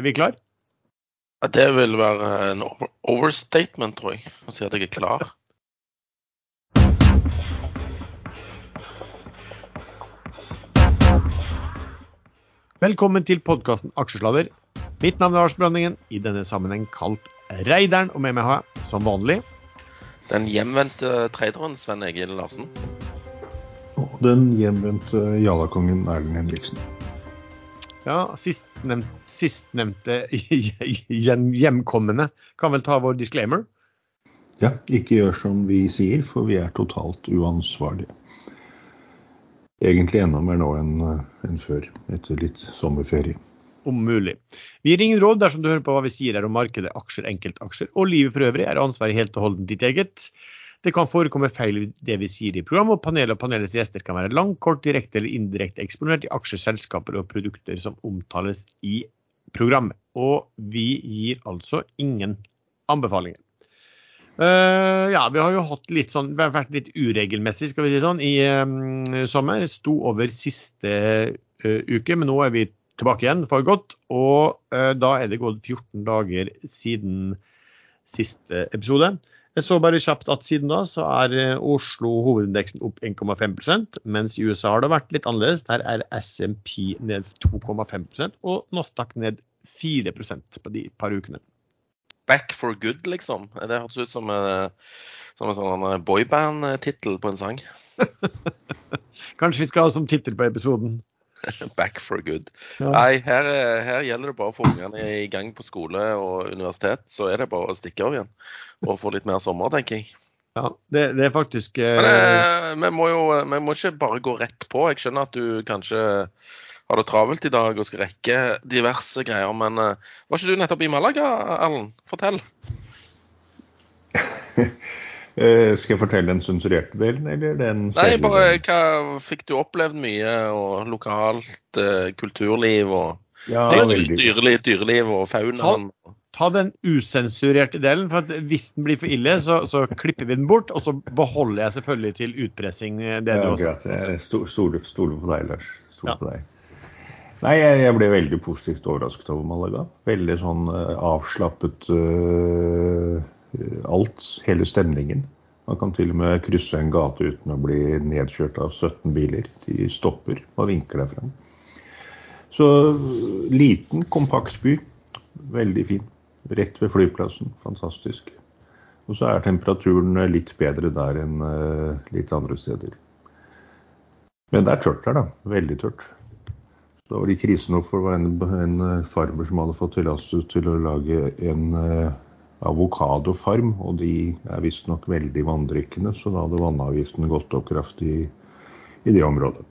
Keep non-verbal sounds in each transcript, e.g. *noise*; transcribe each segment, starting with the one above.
Er vi klar? Ja, det vil være en over overstatement, tror jeg, å si at jeg er klar. Velkommen til podkasten Aksjesladder. Mitt navn er Lars Brønningen, i denne sammenheng kalt Reideren, og med meg har jeg, som vanlig, Den hjemvendte traderen Sven Egil Larsen. Og den hjemvendte Jalakongen Erlend Henriksen. Ja, sistnevnt, sistnevnte *laughs* hjem- hjemkommende kan vel ta vår disclaimer. Ja, ikke gjør som vi sier, for vi er totalt uansvarlige. Egentlig enda mer nå enn en før, etter litt sommerferie. om mulig. Vi gir ingen råd dersom du hører på hva vi sier her om markedet, aksjer, enkeltaksjer og livet for øvrig, er ansvaret helt og holdent ditt eget. Det kan forekomme feil i det vi sier i programmet, og panelet og panelets gjester kan være langt, kort, direkte eller indirekte eksponert i aksjer, selskaper og produkter som omtales i programmet. Og vi gir altså ingen anbefalinger. Uh, ja, vi har jo litt sånn, vi har vært litt uregelmessig skal vi si sånn, i um, sommer. Sto over siste uh, uke, men nå er vi tilbake igjen for godt. Og uh, da er det gått 14 dager siden siste episode. Jeg så bare kjapt at siden da så er eh, Oslo hovedindeksen opp 1,5% mens i USA har det vært litt annerledes. Der er SMP ned 2,5% og Nasdaq ned 4% på de par ukene. Back for good, liksom. Det hørtes ut som, eh, som en sånn boyband-tittel på en sang. *laughs* Kanskje vi skal ha som tittel på episoden. *laughs* Back for good. Ja. Nei, her, er- her gjelder det bare å få ungene i gang på skole og universitet. Så er det bare å stikke av igjen og få litt mer sommer, tenker jeg. Ja, det, det er faktisk eh, Men eh, vi må jo vi må ikke bare gå rett på. Jeg skjønner at du kanskje har det travelt i dag og skal rekke diverse greier. Men eh, var ikke du nettopp i Malaga, Erlend? Fortell. *laughs* Eh, skal jeg fortelle den sensurerte delen, eller den Nei, bare hva Fikk du opplevd mye og lokalt eh, kulturliv og Ja, dyr, dyreliv, dyreliv og fauna? ta den usensurerte delen. for at Hvis den blir for ille, så, så klipper vi den bort. Og så beholder jeg selvfølgelig til utpressing eh, det Ja, du også. Jeg stoler stoler på deg, Lars. Stoler Ja. på deg. Nei, jeg, jeg ble veldig positivt overrasket over Malaga. Veldig sånn eh, avslappet eh, alt. Hele stemningen. Man kan til og med krysse en gate uten å bli nedkjørt av 17 biler. De stopper og vinker deg frem. Så liten, kompakt by. Veldig fin. Rett ved flyplassen. Fantastisk. Og så er temperaturen litt bedre der enn eh, litt andre steder. Men det er tørt der, da. Veldig tørt. Da var det krise nå, for det var en, en eh, farmer som hadde fått tillatelse til å lage en eh, avokadofarm. Og de er visstnok veldig vanndrikkende, så da hadde vannavgiften gått opp kraftig i, i det området.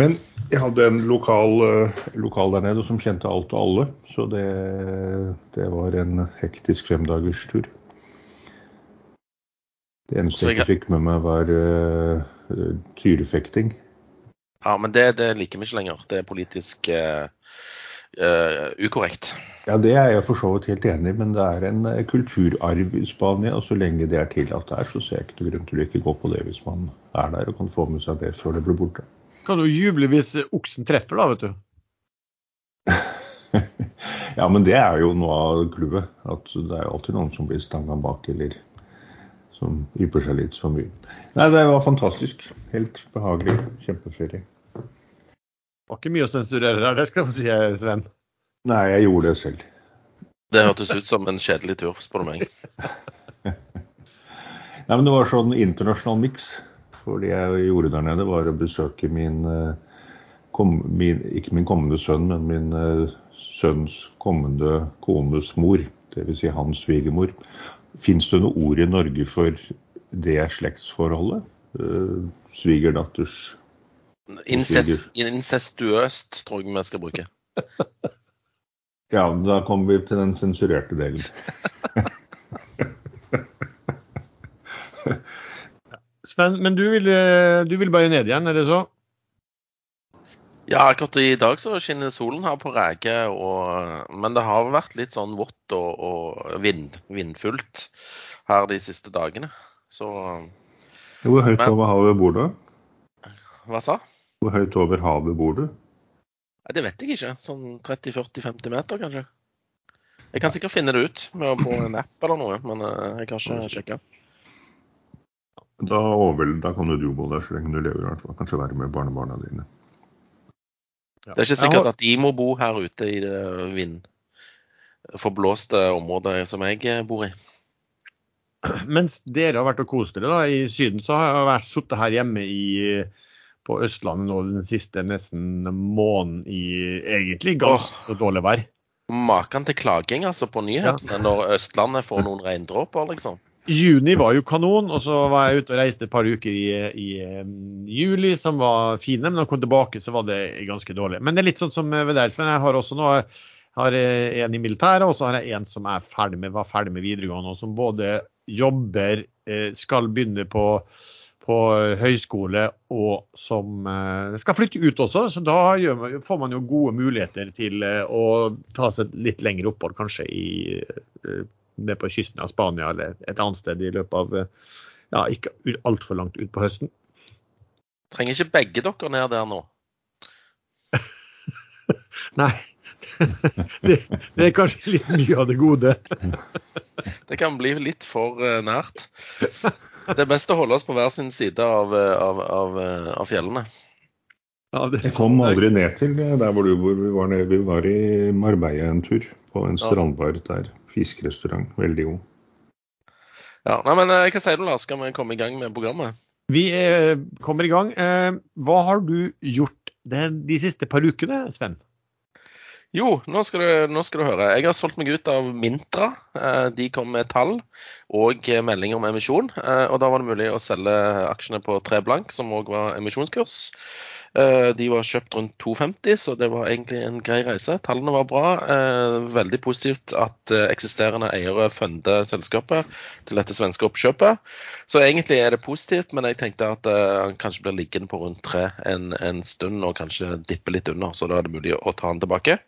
Men jeg hadde en lokal, eh, lokal der nede som kjente alt og alle, så det, det var en hektisk femdagerstur. Det eneste jeg ikke fikk med meg, var eh, tyrefekting. Ja, men det, det liker vi ikke lenger. Det er politisk uh, uh, ukorrekt. Ja, Det er jeg for så vidt helt enig i, men det er en eh, kulturarv i Spania. Og så lenge det er tillatt der, så ser jeg ikke noen grunn til å ikke gå på det hvis man er der og kan få med seg det før det blir borte. Kan du juble hvis oksen treffer, da, vet du. *laughs* Ja, men det er jo noe av clouet. At det er jo alltid noen som blir stanga bak, eller som ypper seg litt for mye. Nei, det var fantastisk. Helt behagelig. Kjempeferie. Det var ikke mye å sensurere der, det skal man si, Sven. Nei, jeg gjorde det selv. Det hørtes ut som en kjedelig tur, spør du meg. *laughs* Nei, men Det var sånn internasjonal miks. For det jeg gjorde der nede, var å besøke min, eh, kom, min Ikke min kommende sønn, men min uh, sønns kommende kones mor. Dvs. Si hans svigermor. Fins det noe ord i Norge for det slektsforholdet? Uh, Svigerdatters Incest, incestuøst tror jeg vi skal bruke. *laughs* Ja, da kommer vi til den sensurerte delen. Sven, men du vil, eh, du vil bare ned igjen, er det så? Ja, akkurat i dag så skinner solen her på Ræge, men det har vært litt sånn vått og, og vind, vindfullt her de siste dagene. Så Hvor høyt Men- over havet bor du? hva sa? Hvor høyt over havet bor du? Nei, Det vet jeg ikke. Sånn 30-40-50 meter, kanskje. Jeg kan sikkert finne det ut med å på en app eller noe, men eh, jeg har ikke sjekka. Da, da kan jo du bo der så lenge du lever, i hvert fall. Kanskje være med barnebarna dine. Ja. Det er ikke sikkert at de må bo her ute i det vindforblåste området som jeg eh, bor i. Mens dere har vært og kost dere da, i Syden, så har jeg vært sittet her hjemme i, på Østlandet nå den siste nesten måneden i egentlig ganske så dårlig vær. Maken til klaging altså på nyhetene når Østlandet får noen regndråper, liksom. Juni var jo kanon, og så var jeg ute og reiste et par uker i, i um, juli som var fine, men da jeg kom tilbake så var det ganske dårlig. Men det er litt sånn som ved deg. Jeg har også nå har en i militæret, og så har jeg en som er ferdig med, var ferdig med videregående, og som både jobber, eh, skal begynne på, på høyskole og som eh, skal flytte ut også. Så da man, får man jo gode muligheter til eh, å ta seg litt lengre opphold, kanskje i ned på kysten av Spania eller et annet sted i løpet av ja, ikke altfor langt utpå høsten. Trenger ikke begge dere ned der nå? *laughs* Nei. *laughs* det, det, er kanskje litt mye av det gode. *laughs* det kan bli litt for nært. Det er best å holde oss på hver sin side av, av, av, av fjellene. Ja, jeg kom aldri ned til der hvor du bor. Vi var, nede, vi var i Marbella en tur, på en strandbar der. Fiskerestaurant. Veldig god. Ja, nei, men eh, Hva sier du, Lars? Skal vi komme i gang med programmet? Vi eh, kommer i gang. Eh, hva har du gjort den, de siste par ukene, Sven? Jo, nå skal, du, nå skal, du, høre. Jeg har solgt meg ut av Mintra. De kom med tall og melding om emisjon. Og da var det mulig å selge aksjene på tre blank, som òg var emisjonskurs. De var kjøpt rundt 2,50, så det var egentlig en grei reise. Tallene var bra. Veldig positivt at eksisterende eiere funder selskapet til dette svenske oppkjøpet. Så egentlig er det positivt, men jeg tenkte at han kanskje blir liggende på rundt tre en, en stund og kanskje dippe litt under, så da er det mulig å ta han tilbake.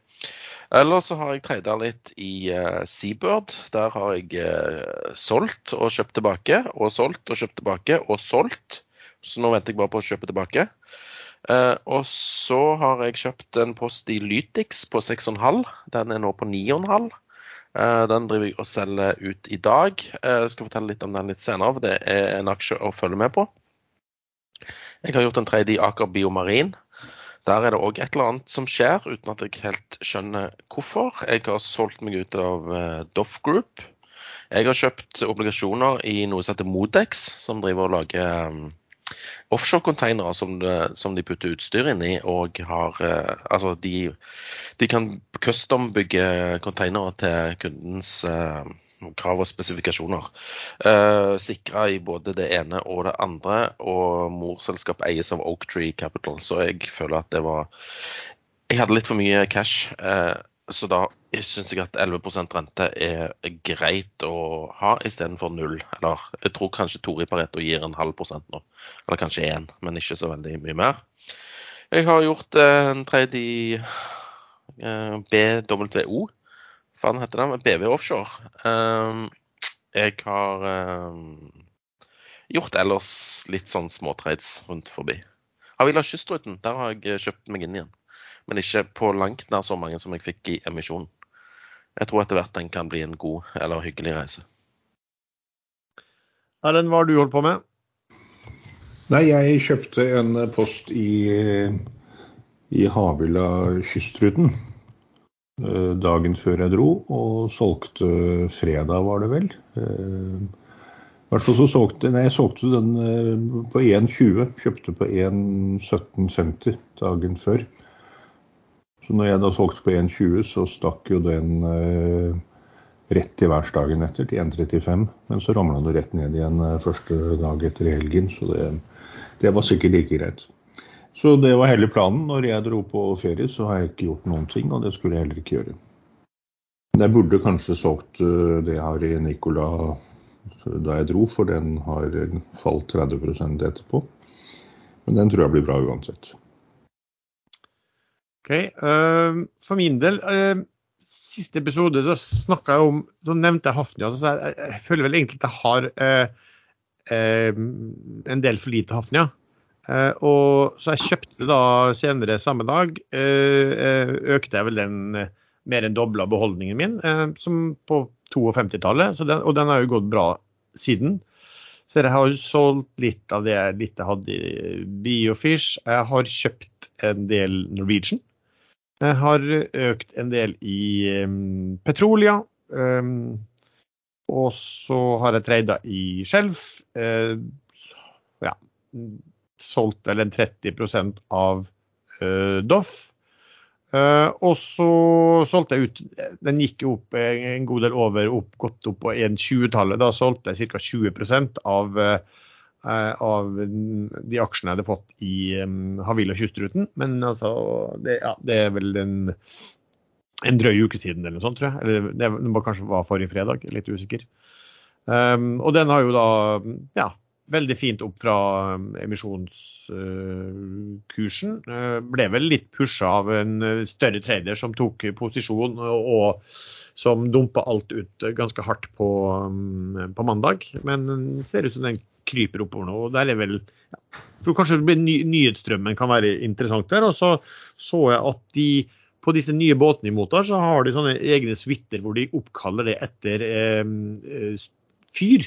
Eller så har jeg trada litt i uh, Seabird. Der har jeg uh, solgt og kjøpt tilbake, og solgt og kjøpt tilbake, og solgt. Så nå venter jeg bare på å kjøpe tilbake. Uh, og så har jeg kjøpt en post i Lytix på 6,5. Den er nå på 9,5. Uh, den driver jeg og selger ut i dag. Jeg skal fortelle litt om den litt senere, for det er en aksje å følge med på. Jeg har gjort en trade i Aker Biomarin. Der er det òg et eller annet som skjer, uten at jeg helt skjønner hvorfor. Jeg har solgt meg ut av Doff Group. Jeg har kjøpt obligasjoner i noe som heter Modex, som driver og lager um, offshore-containere som, som, de putter utstyr inn i. Og har uh, Altså, de, de kan custom-bygge containere til kundens krav og spesifikasjoner. Uh, Sikra i både det ene og det andre, og morselskap eies av Oaktree Capital, så jeg føler at det var Jeg hadde litt for mye cash, uh, så da syns jeg at 11% rente er greit å ha istedenfor null. Eller jeg tror kanskje Tori Pareto gir en halv prosent nå, eller kanskje én, men ikke så veldig mye mer. Jeg har gjort uh, en trade i BWO faen heter den? BV Offshore. Um, jeg har um, gjort ellers litt sånn småtrades rundt forbi. Havila Kystruten, der har jeg kjøpt meg inn igjen. Men ikke på langt nær så mange som jeg fikk i emisjonen. Jeg tror etter hvert den kan bli en god eller hyggelig reise. Erlend, hva har du holdt på med? Nei, jeg kjøpte en post i, i Havila Kystruten. Eh, dagen før jeg dro, og solgte fredag, var det vel. Eh, I hvert fall så solgte Nei, jeg solgte den eh, på 1,20. Kjøpte på 1,1750 dagen før. Så når jeg da solgte på 1,20, så stakk jo den rett til værs dagen etter, til 1,35. Men så ramla det rett ned igjen første dag etter helgen, så det, det var sikkert like greit. Så det var hele planen. Når jeg dro på ferie, så har jeg ikke gjort noen ting, og det skulle jeg heller ikke gjøre. Jeg burde kanskje solgt eh, det jeg har i Nicola da jeg dro, for den har falt 30% etterpå. Men den tror jeg blir bra uansett. Ok, uh, For min del, siste episode så snakka jeg om Så nevnte jeg Hafnia. Så jeg, føler vel egentlig at jeg har en del for lite Hafnia. Eh, og så jeg kjøpte da senere samme dag, eh, eh, økte jeg vel den eh, mer enn dobla beholdningen min, eh, som på 52-tallet. Og den har jo gått bra siden. Så jeg har jo solgt litt av det litt jeg hadde i Biofish. Jeg har kjøpt en del Norwegian. Jeg har økt en del i um, Petrolia. Um, og så har jeg treida i Skjelf. Uh, ja, solgt vel en 30% av uh, Doff. Uh, og så solgte jeg ut Den gikk jo opp en god del over, opp, godt opp på 1,20-tallet. Da solgte jeg ca. 20% av, uh, av de aksjene jeg hadde fått i um, Havila kystruten. Men altså, det, ja, det er vel en, en drøy uke siden eller noe sånt, tror jeg. Eller det var kanskje var forrige fredag, litt usikker. Um, og den har jo da ja, veldig fint opp fra um, emisjonskursen. Uh, ble vel litt pusha av en uh, større trader som tok posisjon og, som dumpa alt ut uh, ganske hardt på, um, på mandag. Men det ser ut som den kryper oppover nå. og der er vel ja, kanskje ny, Nyhetsstrømmen kan være interessant der. Og så så jeg at de på disse nye båtene i motor så har de sånne egne suiter hvor de oppkaller det etter eh, fyr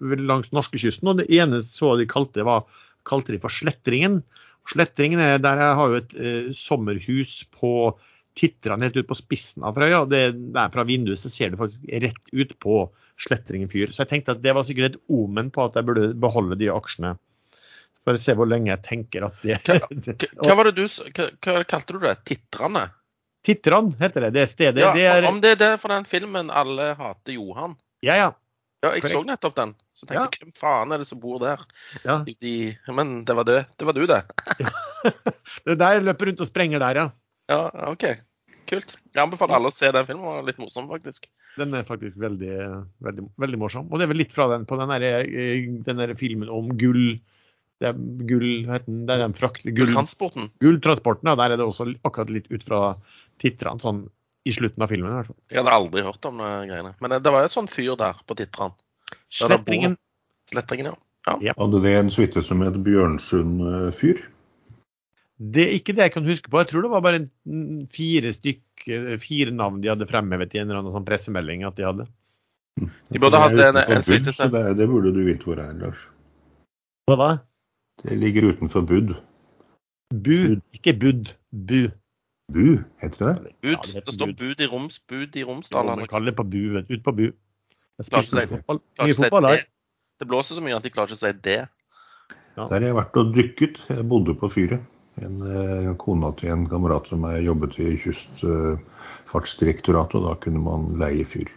langs norskekysten. Og det ene så de kalte, var, kalte de for Slettringen. Slettringen er der jeg har jo et eh, sommerhus på Titran helt ut på spissen av Frøya. Det, der fra vinduet så ser du faktisk rett ut på Slettringen fyr. Så jeg tenkte at det var sikkert et omen på at jeg burde beholde de aksjene. For å se hvor lenge jeg tenker at det *laughs* Hva, hva var det du hva, hva kalte du det? Titrene? Titran heter det. Det stedet. Ja, det er, Om det er det for den filmen 'Alle hater Johan'? ja, ja. Ja, jeg Korrekt. så nettopp den. Så tenkte jeg, hvem faen er det som bor der? ja. De, men det var det. Det var du, det. *laughs* Det der løper rundt og sprenger der, ja. Ja, OK. Kult. Jeg anbefaler alle å se den filmen. Den var litt morsom, faktisk. Den er faktisk veldig, veldig, veldig morsom. Og det er vel litt fra den på den eh, den der filmen om gull det er gull, den? Det er den frakt, gull, Gulltransporten. gulltransporten. Ja, der er det også akkurat litt ut fra titrene, sånn i slutten av filmen. i hvert fall. Jeg hadde aldri hørt om det greiene. Men det, det var jo et sånn fyr der på Titran. Ja, Slettingen? Slettringen. Slettringen, ja. Hadde det en suite som het Bjørnsund-fyr? Det er ikke det jeg kan huske på. Jeg tror det var bare mm, fire stykk, eh, fire navn de hadde fremhevet i en eller annen sånn pressemelding at de hadde. De burde hatt en- en suite som det, det burde du vite hvor er, Lars. Hva da? Det ligger utenfor Bud. Bu, ikke Bud. Bu. Bu, heter det det? Bud, Ja, det heter det står bud. i, Roms, bud i Ja, Romsdal. man kaller det på bu. vet. Ut på bu. Jeg Klart spilte mye fotball, mye fotball det. Det blåser så mye at de klarer ikke å si det. Der har jeg vært og dykket. Jeg bodde på fyret. En en kona til en kamerat som jeg jobbet i Kystfartsdirektoratet, og da kunne man leie fyr.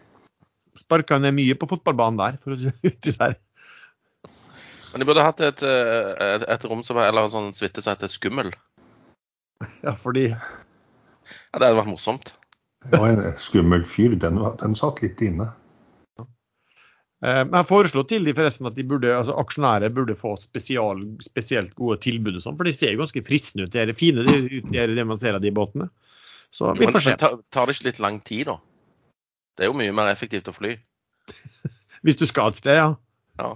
Sparka ned mye på fotballbanen der. for å si uti der. Men de burde hatt et, eh, et, et rom som var, eller en sånn suite som heter Skummel. Ja, fordi Ja, Det hadde vært morsomt. Det var en skummel fyr. Den, var- den satt litt inne. eh, Jeg foreslo til de forresten at de burde, altså aksjonærer burde få spesial, spesielt gode tilbud og sånn, for de ser jo ganske fristende ut. De er fine de, de er det man ser av de båtene. Så vi får se. tar, tar det ikke litt lang tid, da? Det er jo mye mer effektivt å fly. *laughs* Hvis du skal et sted, ja. Ja.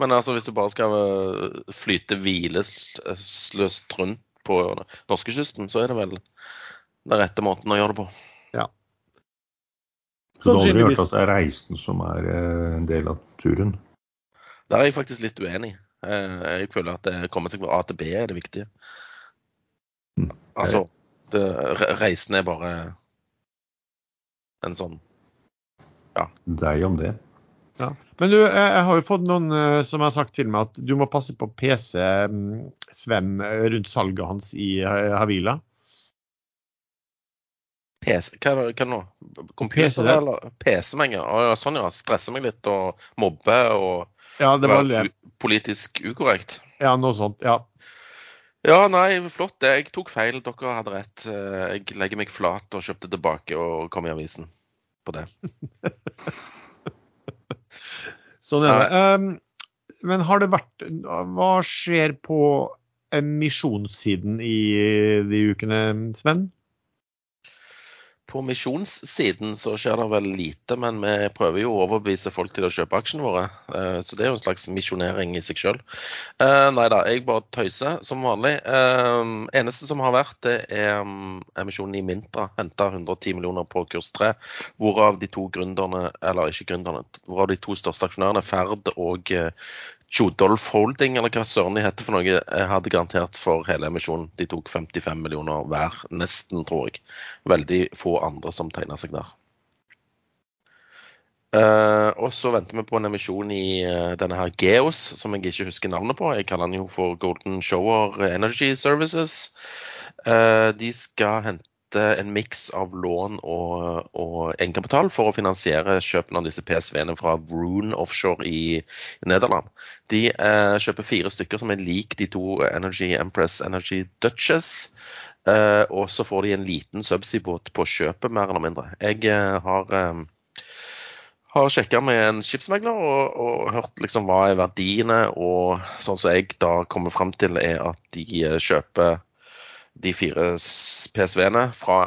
Men altså, hvis du bare skal øh, flyte hvilesløst rundt på norskekysten, så er det vel den rette måten å gjøre det på. Ja. Så du har aldri hørt at det er reisen som er eh, en del av turen? Der er jeg faktisk litt uenig. Eh, Jeg føler at det kommer seg fra A til B er det viktige. Mm. Altså, det, reisen er bare en sånn ja. Deg om det. Men du, jeg har jo fått noen eh, som har sagt til meg at du må passe på PC, mm, Sven, eh, rundt salget hans i eh, Havila. PC Hva er det hva nå? PC Computer, eller? PC-menger? Å, ja. Sånn, ja. Stresser meg litt og mobbe og Ja, det var være politisk ukorrekt. ja, noe sånt. Ja. Ja, nei, flott. det. Jeg tok feil. Dere hadde rett. Jeg legger meg flat og kjøpte tilbake og kom i avisen på det. *laughs* Sånn er det. Um, men har det vært Hva skjer på emisjonssiden i de ukene, Sven? På misjonssiden så skjer det vel lite, men vi prøver jo å overbevise folk til å kjøpe aksjene våre. Eh, så det er jo en slags misjonering i seg sjøl. Eh, nei da, jeg bare tøyser som vanlig. Eh, eneste som har vært, det er mm, emisjonen i Mintra. Henta 110 millioner på kurs 3, hvorav de to gründerne, eller ikke gründerne, hvorav de to største aksjonærene, Ferd og Jodolf Holding, eller hva søren de heter for noe, eh, hadde garantert for hele emisjonen. De tok 55 millioner hver, nesten, tror jeg. Veldig få andre som tegna seg der. Uh, og så venter vi på en emisjon i uh, denne her Geos, som jeg ikke husker navnet på. Jeg kaller den jo for Golden Shower Energy Services. Uh, de skal hente en miks av lån og, og, egenkapital for å finansiere kjøpene av disse PSV-ene fra Rune Offshore i, Nederland. De eh, kjøper fire stykker som er lik de to Energy Empress Energy Duchess. Eh, og så får de en liten subsea-båt på kjøpet, mer eller mindre. Jeg eh, har eh, har sjekka med en skipsmegler og, og, hørt liksom hva er verdiene. Og sånn som jeg da kommer fram til, er at de eh, kjøper de fire PSV-ene fra,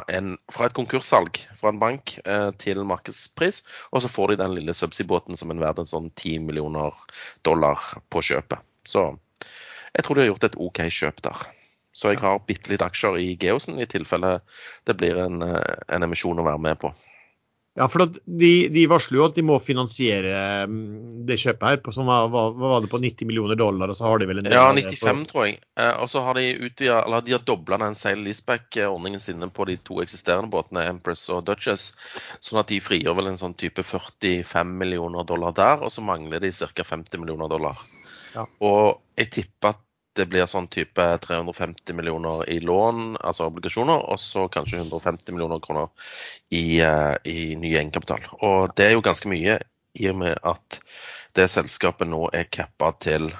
fra, et konkurssalg fra en bank eh, til markedspris. Og så får de den lille subsea-båten som er verdt en sånn 10 millioner dollar på kjøpet. Så jeg tror de har gjort et OK kjøp der. Så jeg har bitte litt aksjer i Geosen i tilfelle det blir en, eh, en emisjon å være med på. Ja, for de, de, varsler jo at de må finansiere mm, det kjøpet her. På, som var, var, var, det på 90 millioner dollar, og så har de vel en del Ja, 95 tror jeg. Eh, og så har de utvida, eller de har dobla den Sail Leaseback-ordningen sine på de to eksisterende båtene, Empress og Duchess. Sånn at de frigjør vel en sånn type 45 millioner dollar der, og så mangler de ca. 50 millioner dollar. Ja. Og jeg tipper at det blir sånn type 350 millioner i lån, altså obligasjoner, og så kanskje 150 millioner kroner i, uh, i ny egenkapital. Og det er jo ganske mye i og med at det selskapet nå er cappa til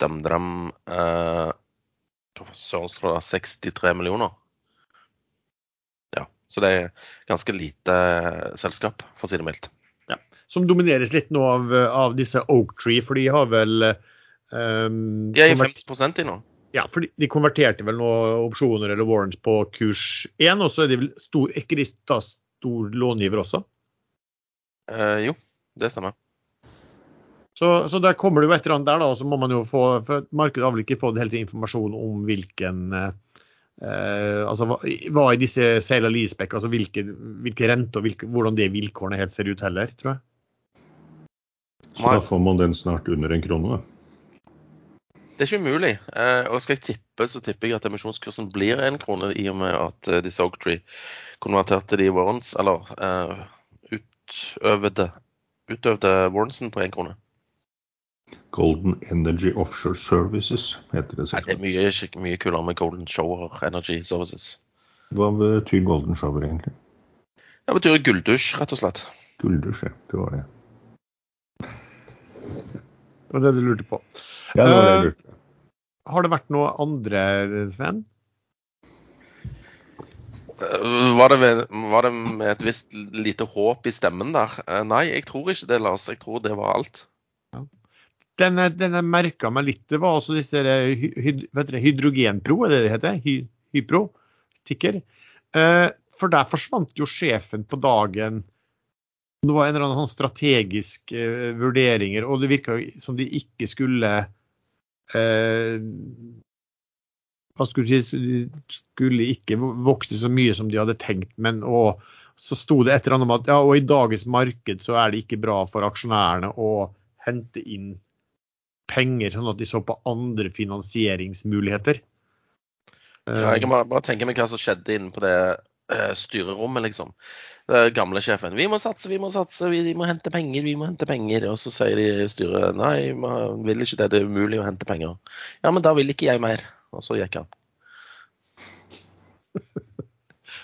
dem-dem uh, Søren står det 63 millioner. Ja, så det er ganske lite selskap, for å si det mildt. Ja, Som domineres litt nå av, av disse Oak Tree, for de har vel Um, de er i 50 i nå. Ja, for de konverterte vel noen opsjoner eller warrants på kurs 1, og så er de vel stor, ikke de da stor långiver også? Uh, jo, det stemmer. Så, så, der kommer det jo et eller annet der, da, og så må man jo få For markedet har vel ikke fått helt informasjon om hvilken uh, altså hva, hva, i disse sale og leaseback, altså hvilke, hvilke renter og hvilke, hvordan de vilkårene helt ser ut heller, tror jeg. Så da får man den snart under en krone, da? Det er ikke umulig. Eh, og skal jeg tippe, så tipper jeg at emisjonskursen blir én krone, i og med at uh, disse Oaktree konverterte de warrants, eller uh, utøvde, utøvde warrantsen på én krone. Golden Energy Offshore Services heter det. Nei, det er mye, mye kulere med Golden Shower Energy Services. Hva betyr Golden Shower egentlig? Det betyr gulldusj, rett og slett. Gulldusj, ja. Det var det. Det var det du lurte på. Ja, det var det jeg lurte på. Har det vært noe andre, Sven? Eh, var det, med, var det, med, et visst lite håp i stemmen der? Eh, nei, jeg tror ikke det, Lars. Jeg tror det var alt. Ja. Den, den jeg merka meg litt, det var altså disse hyd, Hydrogenpro, er det det heter? Hy, Hypro? Tikker. Eh, for der forsvant jo sjefen på dagen. Det var en eller annen sånn strategisk eh, vurderinger, og det virka som de ikke skulle eh, hva skulle si, De skulle ikke vokse så mye som de hadde tenkt, men og, så sto det et eller annet om at ja, og i dagens marked så er det ikke bra for aksjonærene å hente inn penger, sånn at de så på andre finansieringsmuligheter. Ja, jeg kan bare, bare tenke meg hva som skjedde inne på det styrerommet, liksom. Det gamle sjefen. Vi må satse, vi må satse, vi må hente penger, vi må hente penger. Og så sier de styret nei, man vil ikke det, det er umulig å hente penger. Ja, men da vil ikke jeg mer. Og så gikk han.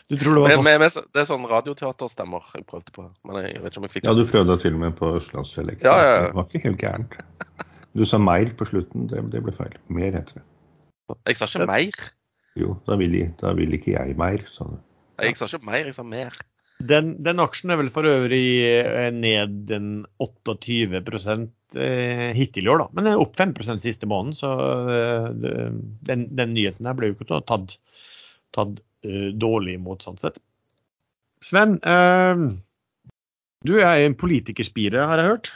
Du tror det var sånn? Med, med, det er sånn radioteaterstemmer jeg prøvde på. Men jeg vet ikke om jeg fikk Ja, du prøvde til og med på Østlandsdialekt. Ja, ja, ja. Det var ikke helt gærent. Du sa mer på slutten, det, det ble feil. Mer heter det. Jeg sa ikke mer. Jo, da vil, da vil ikke jeg mer, sa du. Jeg sa ikke mer, jeg sa mer. Den, den, aksjen er vel for øvrig eh, ned en 28 eh, hittil i år, da. Men den er opp 5 siste måneden, så eh, den, den, nyheten her ble jo ikke tatt, tatt dårlig imot sånn sett. Sven, du er en politikerspire, har jeg hørt?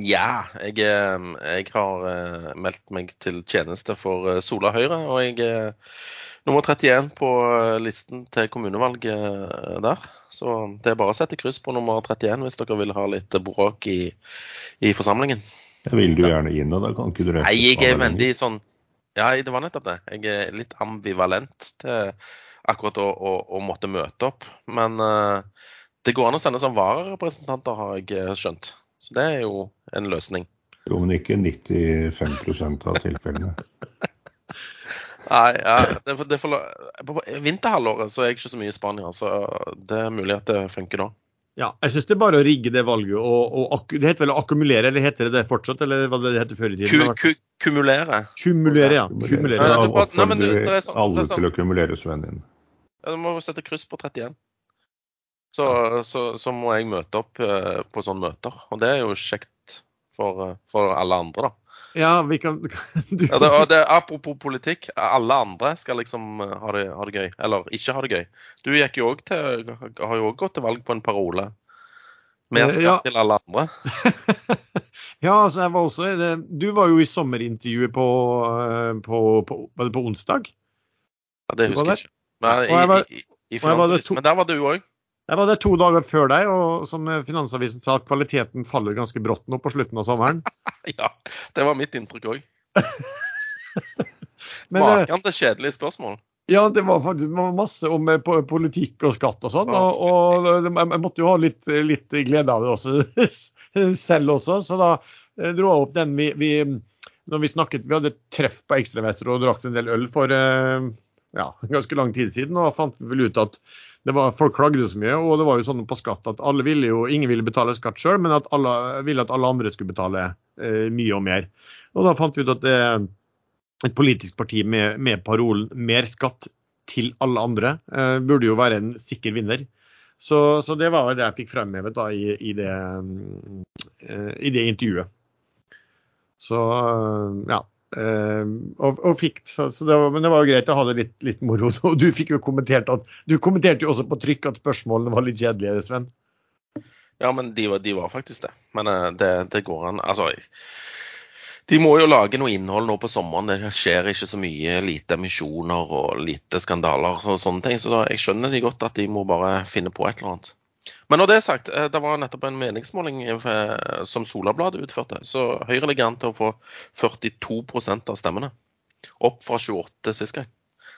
Ja, jeg, jeg har meldt meg til tjeneste for Sola Høyre. Og jeg er nummer 31 på listen til kommunevalget der. Så det er bare å sette kryss på nummer 31 hvis dere vil ha litt bråk i, i forsamlingen. Det vil du gjerne inn, og da kan ikke du Nei, jeg er veldig sånn Ja, det var nettopp det. Jeg er litt ambivalent til akkurat å, å, å måtte møte opp. Men uh, det går an å sende som vararepresentanter, har jeg skjønt. Så det er jo en løsning. Jo, men ikke 95% av tilfellene. *laughs* Nei, ja, det, det for, På vinterhalvåret så er jeg ikke så mye i Spania, så det er mulig at det funker da. Ja, jeg syns det er bare å rigge det valget og, og Det heter vel å akkumulere, eller heter det det fortsatt? Eller hva det heter før i tiden? Ku, ku, kumulere. Kumulere, ja. Kumulere. Ja, men oppfordrer er sånn- alle sånn- til å kumulere Sven din. Ja, du må sette kryss på 31. Så, så, så må jeg møte opp eh, på sånne møter. Og det er jo kjekt for, eh, for alle andre, da. Ja, vi kan *laughs* du, Ja, det, og det, apropos politikk, alle andre skal liksom eh, ha det, ha det gøy. Eller ikke ha det gøy. Du gikk jo også til, har jo òg gått til valg på en parole. Mer Eh, skatt ja. til alle andre. *laughs* Ja, altså jeg var også Du var jo i sommerintervjuet på, eh, på, på, var det på onsdag. Ja, det husker jeg ikke. Men, i, i, i Men der var du òg. Jeg var der to dager før deg, og som Finansavisen sa, at kvaliteten faller ganske brått nå på slutten av sommeren. *laughs* Ja, det var mitt inntrykk òg. Maken til kjedelige spørsmål. ja, det var faktisk masse om eh, politikk og skatt og sånn. Og, og jeg måtte jo ha litt, litt glede av det også, *laughs* selv også. Så da eh, dro jeg opp den vi, vi når vi snakket, vi hadde treff på Ekstravester og drakk en del øl for eh, ja, ganske lang tid siden. Og fant vi vel ut at det var, folk klagde så mye. Og det var jo sånn på skatt at alle ville jo, ingen ville betale skatt sjøl, men at alle ville at alle andre skulle betale eh, mye og mer. Og da fant vi ut at det, et politisk parti med, med parolen 'mer skatt til alle andre' eh, burde jo være en sikker vinner. Så, så det var det jeg fikk fremhevet da i, i, det, eh, i det intervjuet. Så ja. Eh, og, og fikk, så, så det var, men det var jo greit å ha det litt, litt moro. *laughs* Og du fikk jo kommentert at du kommenterte jo også på trykk at spørsmålene var litt kjedelige, Sven. Ja, men de var, de var faktisk det. Men eh, det, det går an. Altså, de må jo lage noe innhold nå på sommeren. Det skjer ikke så mye. Lite emisjoner og lite skandaler og sånne ting. Så da, jeg skjønner de godt at de må bare finne på et eller annet. Men når det er sagt, eh, det var nettopp en meningsmåling eh, som Solabladet utførte. Så Høyre ligger an til å få 42% av stemmene. Opp fra 28 sist gang.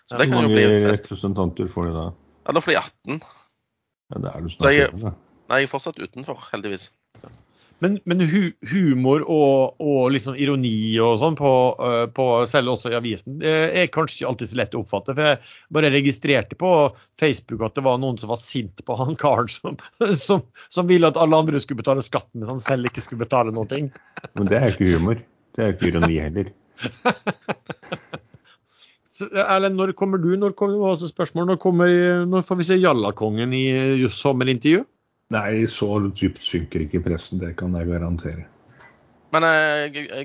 Så det Hvor kan jo mange bli en fest. representanter får de da? Ja, da får de 18. Ja, det er du snart jeg- da. Nei, jeg er fortsatt utenfor, heldigvis. Men, men hu, humor og, og sånn ironi og sånn på, øh, på selv også i avisen det er kanskje ikke alltid så lett å oppfatte. For jeg bare registrerte på Facebook at det var noen som var sint på han karen som, som, som ville at alle andre skulle betale skatt, mens han selv ikke skulle betale noe. Men det er jo ikke humor. Det er jo ikke ironi heller. *laughs* Erlend, når kommer du? Når kommer, spørsmål, når, kommer, når får vi se Jallakongen i sommerintervju? Nei, så dypt synker ikke pressen, det kan jeg garantere. Men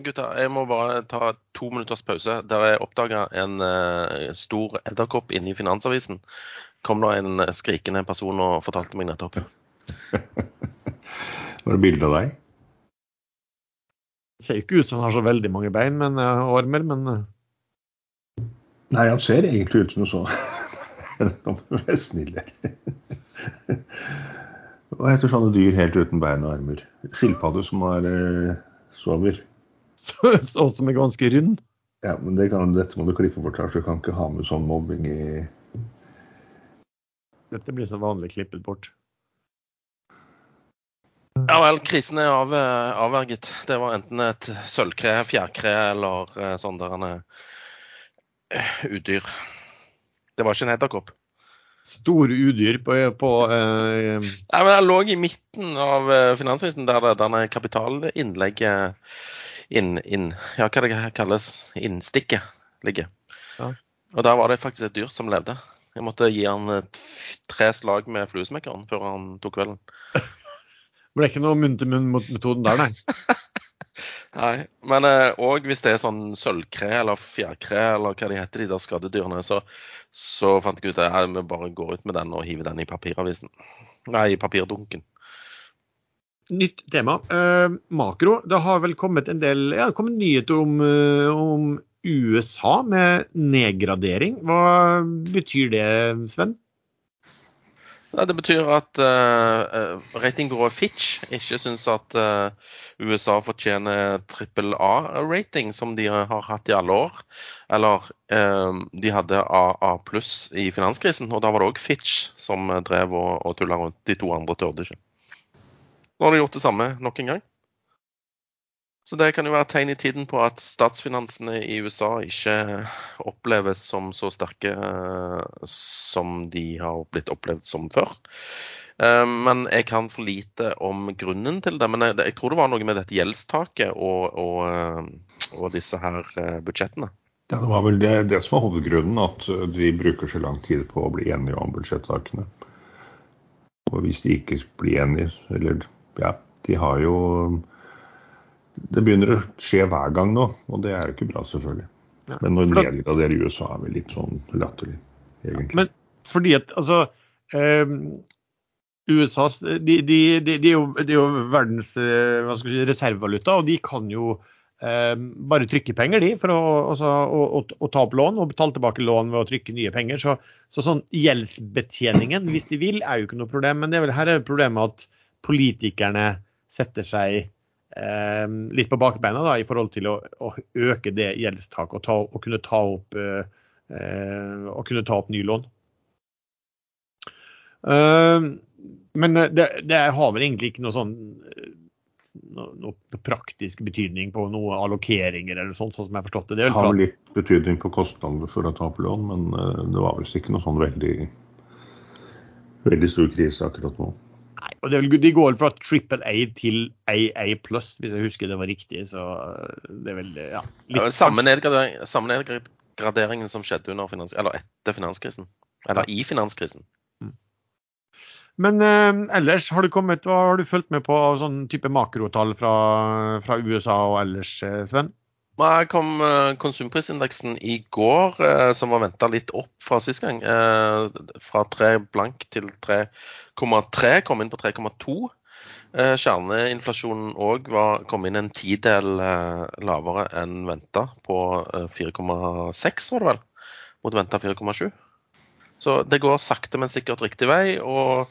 gutta, jeg må bare ta to minutters pause. Der jeg oppdaga en eh, stor edderkopp inne i Finansavisen. Kom da en skrikende person og fortalte meg nettopp. *laughs* Var det bilde av deg? Det ser jo ikke ut som han har så veldig mange bein men, øh, og armer, men Nei, han ser egentlig ut som noe sånn. Vær snill. Hva heter sånne dyr helt uten bein og armer? Skilpadde som har eh, sover. så, *laughs* så, som er ganske rund. Ja, men det kan, dette må du klippe bort her, så du kan ikke ha med sånn mobbing i Dette blir så vanlig klippet bort. Ja vel, krisen er av, eh, avverget. Det var enten et sølvkre, fjærkre eller eh, sånn der en uh, udyr. Det var ikke en edderkopp. Store udyr på, på eh, Nei, men Jeg lå i midten av eh, der det denne kapitalinnlegget inn, inn, Ja, hva det kalles? Innstikket ligger. Ja. Og der var det faktisk et dyr som levde. Jeg måtte gi han et, tre slag med fluesmekkeren før han tok kvelden. *laughs* Det ble ikke noe munn-til-munn-metoden der, nei. *laughs* Nei, men òg hvis det er sånn sølvkre eller fjærkre eller hva de heter, de der skadedyrene, så, så fant jeg ut at vi bare går ut med den og hiver den i papiravisen. Nei, i papirdunken. Nytt tema. Eh, makro. Det har vel kommet en del ja, det kommet nyheter om, eh, om USA med nedgradering. Hva betyr det, Sven? Det betyr at uh, ratingbyrået Fitch ikke syns at uh, USA fortjener trippel A-rating, som de har hatt i alle år. Eller uh, de hadde AA pluss i finanskrisen, og da var det òg Fitch som drev og, og tulla rundt. De to andre tørde ikke. Nå har de gjort det samme nok en gang. Så det kan jo være et tegn i tiden på at statsfinansene i USA ikke oppleves som så sterke eh, som de har blitt opplevd som før. Eh, men jeg kan for lite om grunnen til det. Men jeg, tror det var noe med dette gjeldstaket og, og, eh, og disse her budsjettene. Det var vel det, det, som var hovedgrunnen, at de bruker så lang tid på å bli enige om budsjettsakene. Og hvis de ikke blir enige, eller ja, de har jo det begynner å skje hver gang nå, og det er jo ikke bra, selvfølgelig. Ja. Men når de nedgraderer i USA, er vi litt sånn latterlig, egentlig. Men fordi at altså eh, USAs de, de, de, er jo, de er jo verdens eh, si, reservevaluta, og de kan jo eh, bare trykke penger, de, for å, altså, å, å, å, ta opp lån og betale tilbake lån ved å trykke nye penger. Så, så sånn gjeldsbetjeningen, hvis de vil, er jo ikke noe problem. Men det er vel her er problemet at politikerne setter seg litt på bakbeina da, i forhold til å, å øke det gjeldstaket og, ta, og, kunne ta opp, og kunne ta opp nylån. Uh, men det, det, har vel egentlig ikke noe sånn noe, noe praktisk betydning på noe allokeringer eller sånt, sånn som jeg forstått det. Det har litt betydning på kostnader for å ta opp lån, men det var vel ikke noe sånn veldig, veldig stor krise akkurat nå. Nei, og vel, De går fra trippel A til AA pluss, hvis jeg husker det var riktig. så det er vel, ja. Litt, ja samme, nedgradering, samme nedgraderingen som skjedde under finans, eller etter finanskrisen. Eller i finanskrisen. Mm. Men eh, ellers, har du kommet, har du fulgt med på sånn type makrotall fra, fra USA og ellers, eh, Sven? Her kom uh, konsumprisindeksen i går, uh, som var venta litt opp fra sist gang. Uh, fra 3 blank til 3,3, kom inn på 3,2. Kjerneinflasjonen òg kom inn en tidel lavere enn venta, på 4,6 var det vel, mot venta 4,7. Så det går sakte, men sikkert riktig vei. og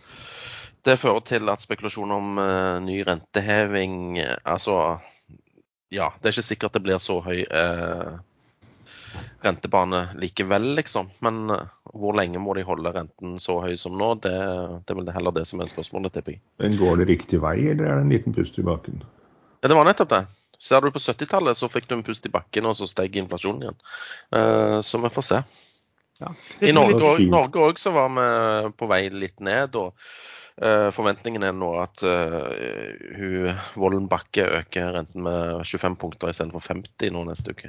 det fører til at spekulasjon om ny renteheving altså ja, det er ikke sikkert det blir så høy eh, rentebane likevel, liksom. Men eh, hvor lenge må de holde renten så høy som nå? Det, det er vel heller det som er spørsmålet, tipper jeg. Men går det riktig vei, eller er det en liten pust i bakken? Ja, det var nettopp det. Ser du på 70-tallet, så fikk du en pust i bakken, og så steg inflasjonen igjen. Eh, så vi får se. Ja. I Norge òg så var vi på vei litt ned. og Uh, forventningen er nå at uh, hun, Vollen Bakke øker renten med 25 punkter istedenfor 50 nå neste uke.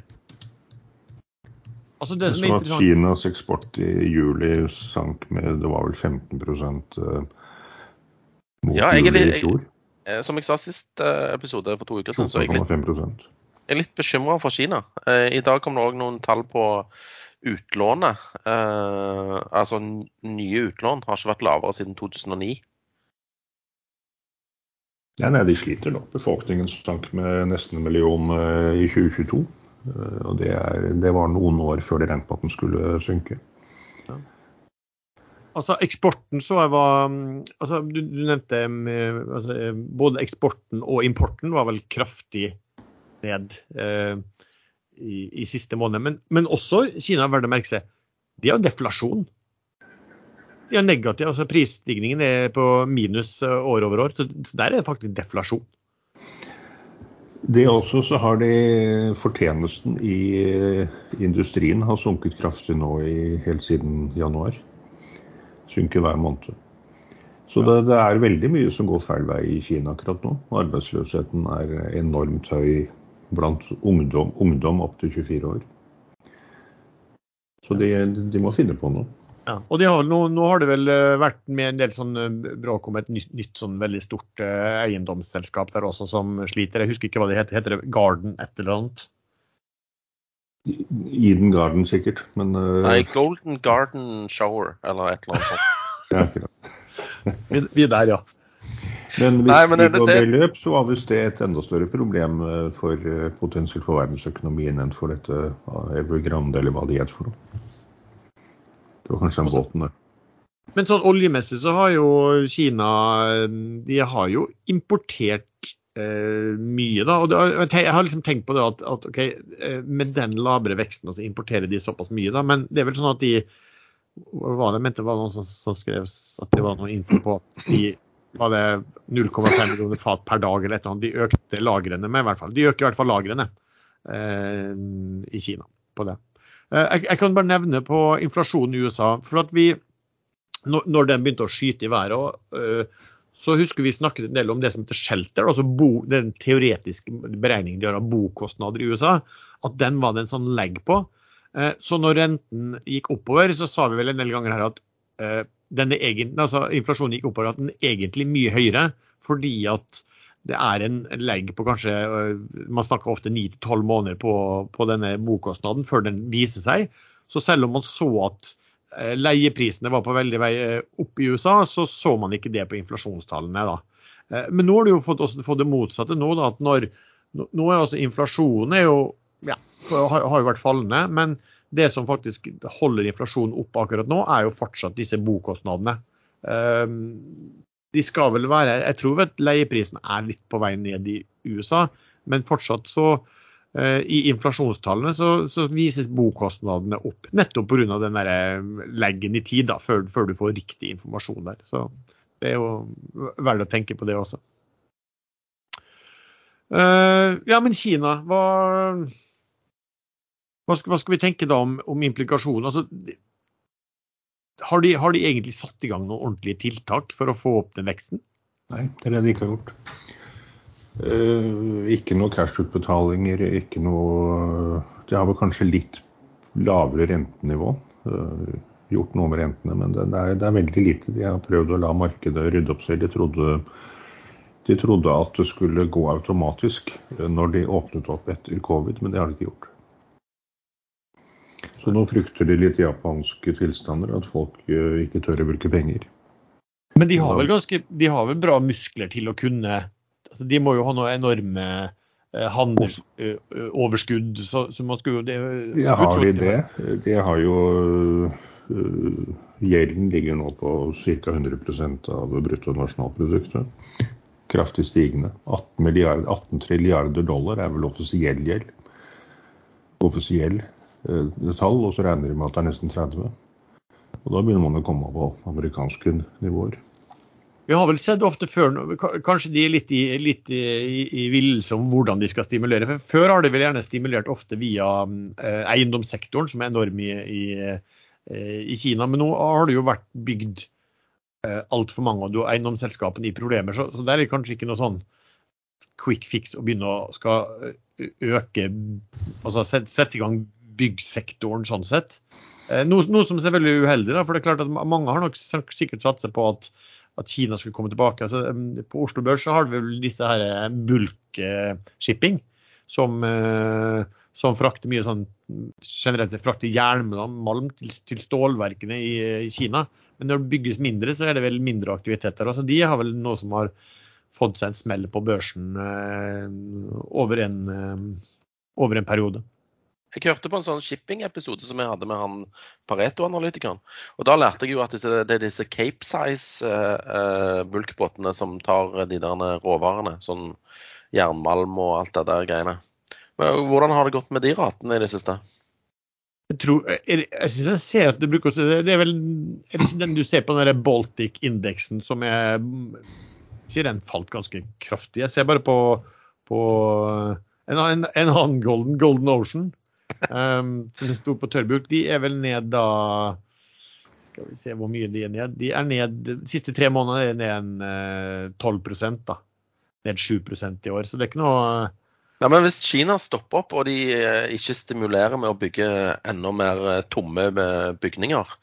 Altså det som er at Kinas eksport i juli sank med det var vel 15 uh, mot ja, juli i fjor. Jeg, som jeg sa sist episode for to uker siden, så er jeg litt, jeg er litt bekymra for Kina. I dag kom det òg noen tall på utlånet. altså nye utlån har ikke vært lavere siden 2009. Ja, nei, De sliter nok. Befolkningen sank med nesten en million uh, i 2022. Uh, eh, og det, er, det, var noen år før de regnet med at den skulle synke. Altså Eksporten så var altså, du, du nevnte altså, Både eksporten og importen var vel kraftig ned eh, i, i, siste måned. Men, men også Kina, verdt å merke seg, de har deflasjon. Ja, negativ. altså Prisstigningen er på minus eh, år over år. så Der er det faktisk deflasjon. Det også så har de fortjenesten i eh, industrien har sunket kraftig nå i, helt siden januar. Synker hver måned. Så det, det, er veldig mye som går feil vei i Kina akkurat nå. Arbeidsløsheten er enormt høy blant ungdom, ungdom opp til 24 år. Så de, de må finne på noe. Ja, og de har, nå, nå har det vel eh, vært med en del sånn eh, bråk om et nytt, nytt sånn veldig stort eh, eiendomsselskap der også som sliter. Jeg husker ikke hva det heter. Heter det Garden et eller annet? Eden Garden sikkert, men uh... Nei, Golden Garden Shower, eller et eller annet sånt. *laughs* ja, det. Vi, vi er der, ja. Men hvis Nei, men vi det- går det- det løp, så har vi det et enda større problem for potensielt for verdensøkonomien enn for dette Evergrande, eller hva det het for noe. Det var kanskje den Også- båten det. Men sånn oljemessig så har jo Kina De har jo importert eh, mye, da. Og det, jeg har liksom tenkt på det at, at ok, eh, med den labre veksten så importerer de såpass mye, da. Men det er vel sånn at de hva var det, mente det var noen som, som skrev at det var noe info på at de var det 0,5 millioner fat per dag eller et eller annet. De økte lagrene med, i hvert fall. De øker i hvert fall lagrene eh, i Kina på det. Eh, jeg, jeg kan bare nevne på inflasjonen i USA. for at vi når, den begynte å skyte i været, øh, så husker vi snakket en del om det som heter shelter, altså bo, den teoretiske beregningen de har av bokostnader i USA, at den var det en sånn legg på. Eh, så når renten gikk oppover, så sa vi vel en del ganger her at eh, egen, altså inflasjonen gikk oppover, at den egentlig mye høyere, fordi at det er en legg på kanskje øh, Man snakker ofte 9-12 måneder på, på denne bokostnaden før den viser seg. Så selv om man så at eh, leieprisene var på veldig vei eh, opp i USA, så så man ikke det på inflasjonstallene. da. Eh, Men nå har du jo fått, fått det motsatte nå. da, at når, nå er altså Inflasjonen er jo, ja, har, har jo vært fallende, men det som faktisk holder inflasjonen oppe akkurat nå, er jo fortsatt disse bokostnadene. De skal vel være Jeg tror at leieprisen er litt på vei ned i USA, men fortsatt så eh, i inflasjonstallene så, så vises bokostnadene opp, nettopp pga. den der eh, leggen i tid da, før, før du får riktig informasjon der. Så det er jo verdt å tenke på det også. Uh, ja, men Kina, hva, hva, skal, hva skal vi tenke da om, om implikasjoner? Altså, har, de, har de egentlig satt i gang noen ordentlige tiltak for å få opp den veksten? Nei, det er det de ikke har gjort. Uh, ikke noe cash-utbetalinger, ikke noe De har vel kanskje litt lavere rentenivå. Uh, gjort noe med rentene, men det, det, er, det er veldig lite. De har prøvd å la markedet rydde opp selv. De trodde, de trodde at det skulle gå automatisk eh, når de åpnet opp etter covid, men det har de ikke gjort. Så nå frykter de litt japanske tilstander, at folk eh, ikke tør å bruke penger. Men de har vel ganske, de har vel bra muskler til å kunne altså De må jo ha noen enorme eh, handelsoverskudd. Så, så man skulle jo det, Ja, har de det? De har jo Gjelden ligger nå på ca. 100% av bruttonasjonalproduktet. Kraftig stigende. 18, milliard, 18 trilliarder dollar er vel offisiell gjeld. Offisiell tall, og så regner de med at det er nesten 30. Og da begynner man å komme på amerikanske nivåer. Vi har vel sett ofte før, kanskje de er litt i, litt i, i, villelse om hvordan de skal stimulere. For Før har de vel gjerne stimulert ofte via eh, eiendomssektoren, som er enorm i, i, eh, i Kina. Men nå har det jo vært bygd eh, altfor mange av har eiendomsselskapene i problemer, så, så der er det kanskje ikke noe sånn quick fix å begynne å skal øke Altså sette, sette i gang byggsektoren sånn sett. Eh, Noe, noe som er veldig uheldig, da, for det er klart at mange har nok sikkert satsa på at, at Kina skulle komme tilbake. Altså, på Oslo Børs så har vi vel disse her bulkshipping, bulk-shipping, som, eh, som frakter mye sånn generelt frakter jernmalm til, til stålverkene i, i Kina. Men når det bygges mindre, så er det vel mindre aktivitet der. Altså, de har vel noe som har fått seg en smell på børsen eh, over, en, eh, over en periode. Jeg hørte på en sånn shipping-episode som jeg hadde med han Pareto-analytikeren. Og da lærte jeg jo at disse, det er disse Cape Size-bulkbåtene som tar de der råvarene. Sånn jernmalm og alt det der greiene. Men hvordan har det gått med de ratene i det siste? Jeg, tror, jeg, jeg synes jeg ser at det bruker Det er vel den du ser på den der Baltic-indeksen som jeg sier den falt ganske kraftig. Jeg ser bare på, på en, en, en annen Golden, Golden Ocean um, som sto på tørrbuk, De er vel ned da Skal vi se hvor mye de er ned. De er ned de siste tre månedene er ned en eh, 12 da. Ned 7% i år. Så det er ikke noe Ja, men Hvis Kina stopper opp og de eh, ikke stimulerer med å bygge enda mer eh, tomme eh, bygninger,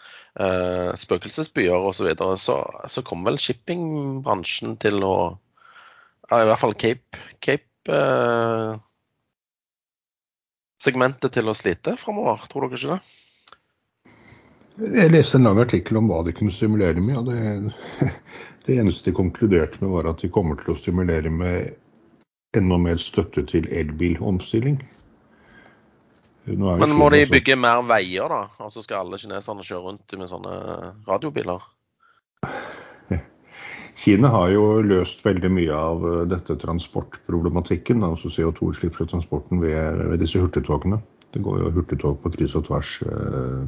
eh, spøkelsesbyer osv., så, videre, så så kommer vel shippingbransjen til å I hvert fall Cape, Cape eh, segmentet til å slite framover. Tror dere ikke det? Jeg leste en lang artikkel om hva de kunne stimulere med. og det, *laughs* det eneste de konkluderte med, var at de kommer til å stimulere med enda mer støtte til elbilomstilling. Men må de bygge mer veier, da? Altså Skal alle kineserne kjøre rundt med sånne radiobiler? Kina har jo løst veldig mye av eh, dette transportproblematikken, altså CO2-utslipp fra transporten ved, ved, disse hurtigtogene. Det går jo hurtigtog på kryss og tvers eh,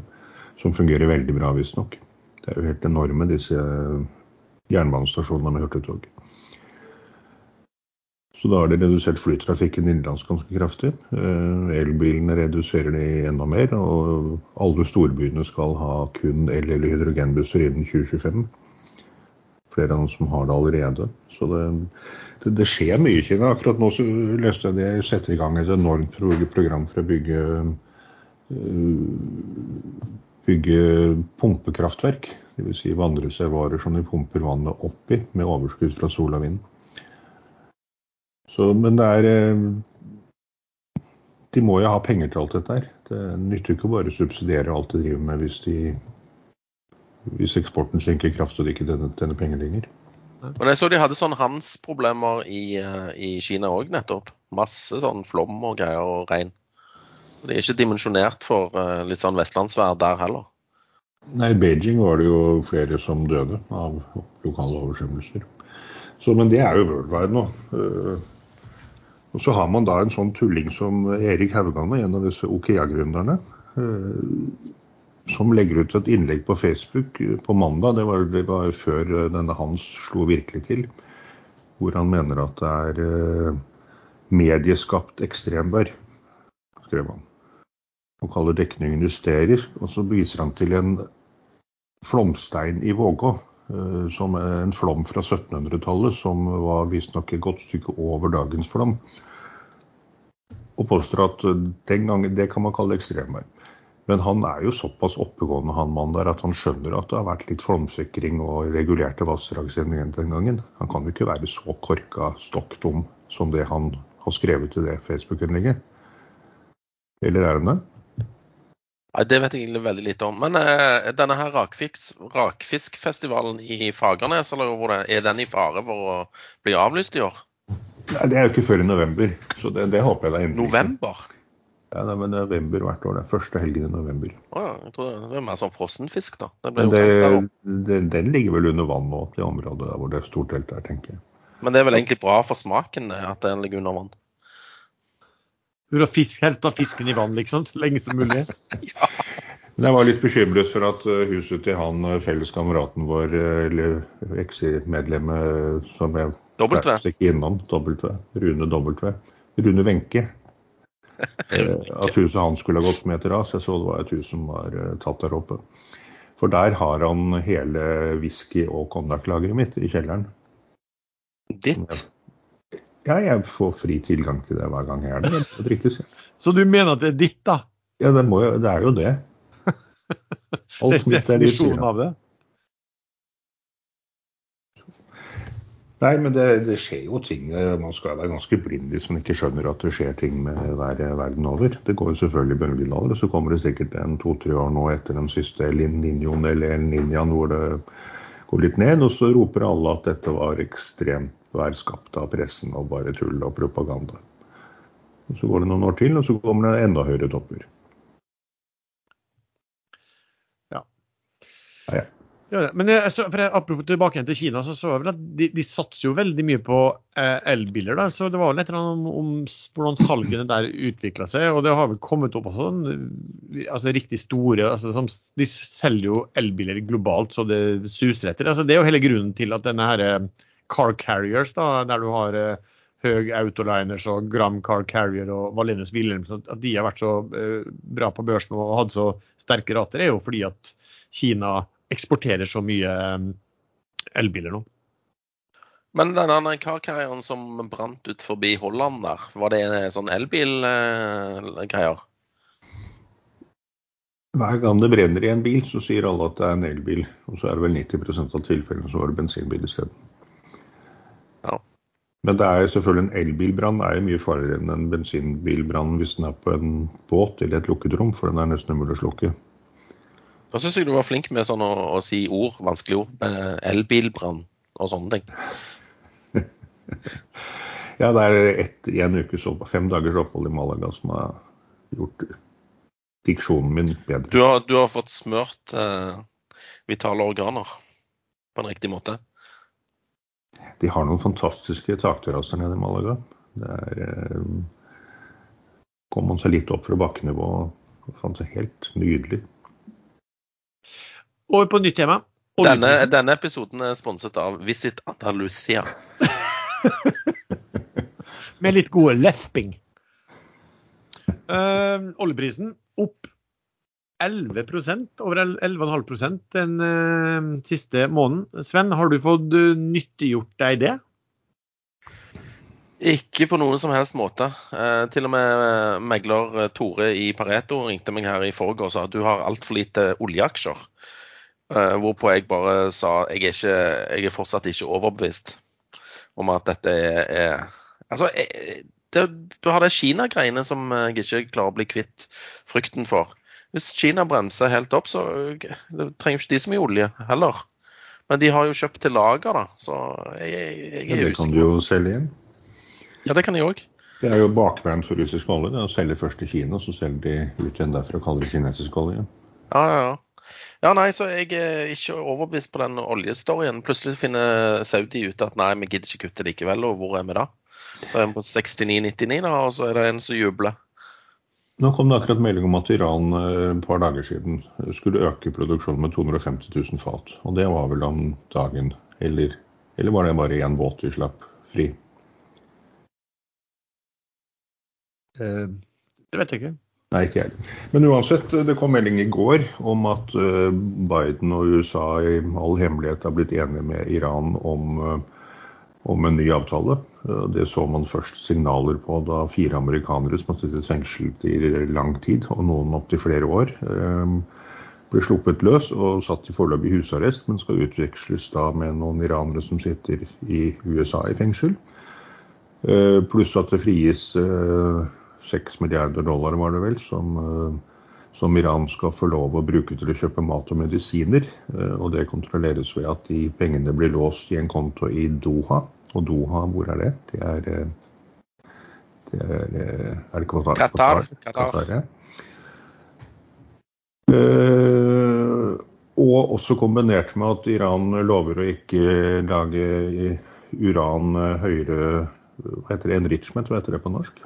som fungerer veldig bra, visstnok. Det er jo helt enorme, disse eh, jernbanestasjonene med hurtigtog. Så da har de redusert flytrafikken innenlands ganske kraftig. Eh, elbilene reduserer de enda mer, og alle storbyene skal ha kun el- eller hydrogenbusser innen 2025. Flere av dem som har det allerede. Så det, det, det skjer mye i Kina. Akkurat nå så leste jeg de setter i gang et enormt program for å bygge eh, bygge pumpekraftverk. Dvs. Si vannreservoarer som de pumper vannet opp i med overskudd fra sol og vind. Så, men det er eh, De må jo ha penger til alt dette her. Det nytter ikke å bare subsidiere alt de driver med hvis, de, hvis eksporten synker kraftig og de ikke tjener penger lenger. Men jeg så de hadde sånn Hans-problemer i, eh, i, Kina òg nettopp. Masse sånn flom og greier og regn. De er ikke dimensjonert for uh, litt sånn vestlandsvær der heller. Nei, i Beijing var det jo flere som døde av lokale oversvømmelser. Så, men det er jo worldwide nå. Uh, og så har man da en sånn tulling som Erik Haugane, en av disse Okea-gründerne, eh, som legger ut et innlegg på Facebook på mandag, det var, det var før denne Hans slo virkelig til, hvor han mener at det er eh, medieskapt ekstremvær, skrev han. Han kaller dekningen hysterisk, og så viser han til en flomstein i Vågå. som som en flom fra 1700-tallet som var visstnok et godt stykke over dagens flom. Og påstår at eh, den gangen, det kan man kalle ekstremvær. Men han er jo såpass oppegående han mann der at han skjønner at det har vært litt flomsikring og regulerte vassdragssendinger den gangen. Han kan jo ikke være så korka stokk dum som det han har skrevet i det Facebook-innlegget. Eller er han det? Det vet jeg egentlig veldig lite om. Men uh, denne her rakfisk, rakfiskfestivalen i Fagernes, eller hvor det, er den i fare for å bli avlyst i år? Nei, Det er jo ikke før i november, så det, det håper jeg det er November? November? Ja, nei, men november hvert år. Det er første helgen i november. Å ja, jeg tror det er mer sånn frossenfisk, da. Det det, den ligger vel under vann nå, det området hvor det er stort telt der, tenker jeg. Men det er vel egentlig bra for smaken at den ligger under vann? Du vil fisk, helst ha fisken i vann, liksom, så lenge som mulig. *laughs* ja. Jeg var litt bekymret for at eh, huset til han felles felleskameraten vår, eh, eller eks-medlemmet som jeg stikker innom, w, Rune W, Rune Wenche, at huset hans skulle ha gått med til ras. Jeg så det var et hus som var tatt der oppe. For der har han hele whisky- og konjakklageret mitt i kjelleren. Ditt? Ja, jeg får fri tilgang til det hver gang jeg er der. Drikkes, *laughs* ja. Så du mener at det er ditt, da? Ja, det, må, det er jo det. *laughs* Alt det er definisjonen av det? Nei, men det, det, skjer jo ting. Man skal være ganske blind hvis man ikke skjønner at det skjer ting med hver verden over. Det går jo selvfølgelig bølgedaler, og så kommer det sikkert en to-tre år nå etter den siste Ninjoen eller Ninjaen hvor det går litt ned, og så roper alle at dette var ekstremt vær skapt av pressen og bare tull og propaganda. Og Så går det noen år til, og så kommer det enda høyere topper. Ja. ja, ja. Ja, men jeg, så, for jeg, Apropos tilbake til Kina, så så jeg vel at de, de satser jo veldig mye på eh, elbiler. da, så Det var vel et eller annet om, hvordan salgene der utvikla seg. og Det har vel kommet opp også, altså riktig store altså som, De selger jo elbiler globalt så det suser etter. altså Det er jo hele grunnen til at denne her, eh, car carriers, da, der du har eh, Høg Autoliners og Gram Car Carrier og Valenius Wilhelmsen, at de har vært så eh, bra på børsen og hatt så sterke rater, er jo fordi at Kina eksporterer så mye um, elbiler nå. Men denne carcarrieren som brant ut forbi Holland der, var det en sånn elbilgreier? Hver gang det brenner i en bil, så sier alle at det er en elbil. Og så er det vel 90% av tilfellene som var det bensinbil isteden. Ja. Men det er jo selvfølgelig en elbilbrann er jo mye farligere enn en bensinbilbrann hvis den er på en båt eller et lukket rom, for den er nesten umulig å slukke. Da syns jeg du var flink med sånn å, å si ord, vanskelige ord. eh, Elbilbrann og sånne ting. *laughs* Ja, det er ett, en ukes opphold, fem dagers opphold i Malaga som har gjort diksjonen min bedre. Du har, du har fått smørt eh, vitale organer på en riktig måte. De har noen fantastiske takterrasser nede i Malaga. Det er eh, Kom man seg litt opp fra bakkenivå og fant det helt nydelig. Over på nytt tema. Denne, denne episoden er sponset av Visit Andalusia. *laughs* Med litt gode lefping. Uh, oljeprisen opp 11% over 11,5% den uh, siste måneden. Sven, har du fått uh, nyttiggjort deg det? Ikke på noen som helst måte. Eh, til og med eh, megler eh, Tore i Pareto ringte meg her i forgårs og sa at du har altfor lite oljeaksjer. Eh, hvorpå jeg bare sa jeg er, ikke, jeg er fortsatt ikke overbevist om at dette er, er Altså, jeg, det, du har de Kina-greiene som jeg ikke klarer å bli kvitt frykten for. Hvis Kina bremser helt opp, så eh, det trenger ikke de så mye olje heller. Men de har jo kjøpt til lager, da. Så jeg, jeg, jeg er det kan du jo selge igjen. Ja, det kan de òg. Det er jo bakveien for russisk olje. Det er å selge først til Kina, så selger de ut igjen derfra og kaller det kinesisk olje. Ja, ja, ja. Ja, nei, så jeg er ikke overbevist på den oljestoryen. Plutselig finner Saudi ut at nei, vi gidder ikke kutte likevel, og hvor er vi da? Det er vi på 69,99, da, og så er det en som jubler. Nå kom det akkurat melding om at Iran eh, et par dager siden skulle øke produksjonen med 250 000 fat. Og det var vel om dagen. Eller, eller var det bare én båt de slapp fri? Eh, det vet jeg ikke. Nei, ikke jeg. Men uansett, det kom melding i går om at eh, Biden og USA i all hemmelighet har blitt enige med Iran om, eh, om en ny avtale. Eh, Det så man først signaler på da fire amerikanere som har sittet fengslet i lang tid, og noen opptil flere år, ble sluppet løs og satt i foreløpig husarrest, men skal utveksles da med noen iranere som sitter i USA i fengsel. Pluss at det frigis eh, 6 milliarder dollar, var det vel, som, eh, som Iran skal få lov å bruke til å kjøpe mat og medisiner. Eh, Og det kontrolleres ved at de pengene blir låst i en konto i Doha. Og Doha, hvor er det? Det er eh, det er, er det Qatar? Qatar. Qatar, Qatar. ja. Og også kombinert med at Iran lover å ikke lage uran høyere Hva heter det? Enrichment, hva heter det på norsk?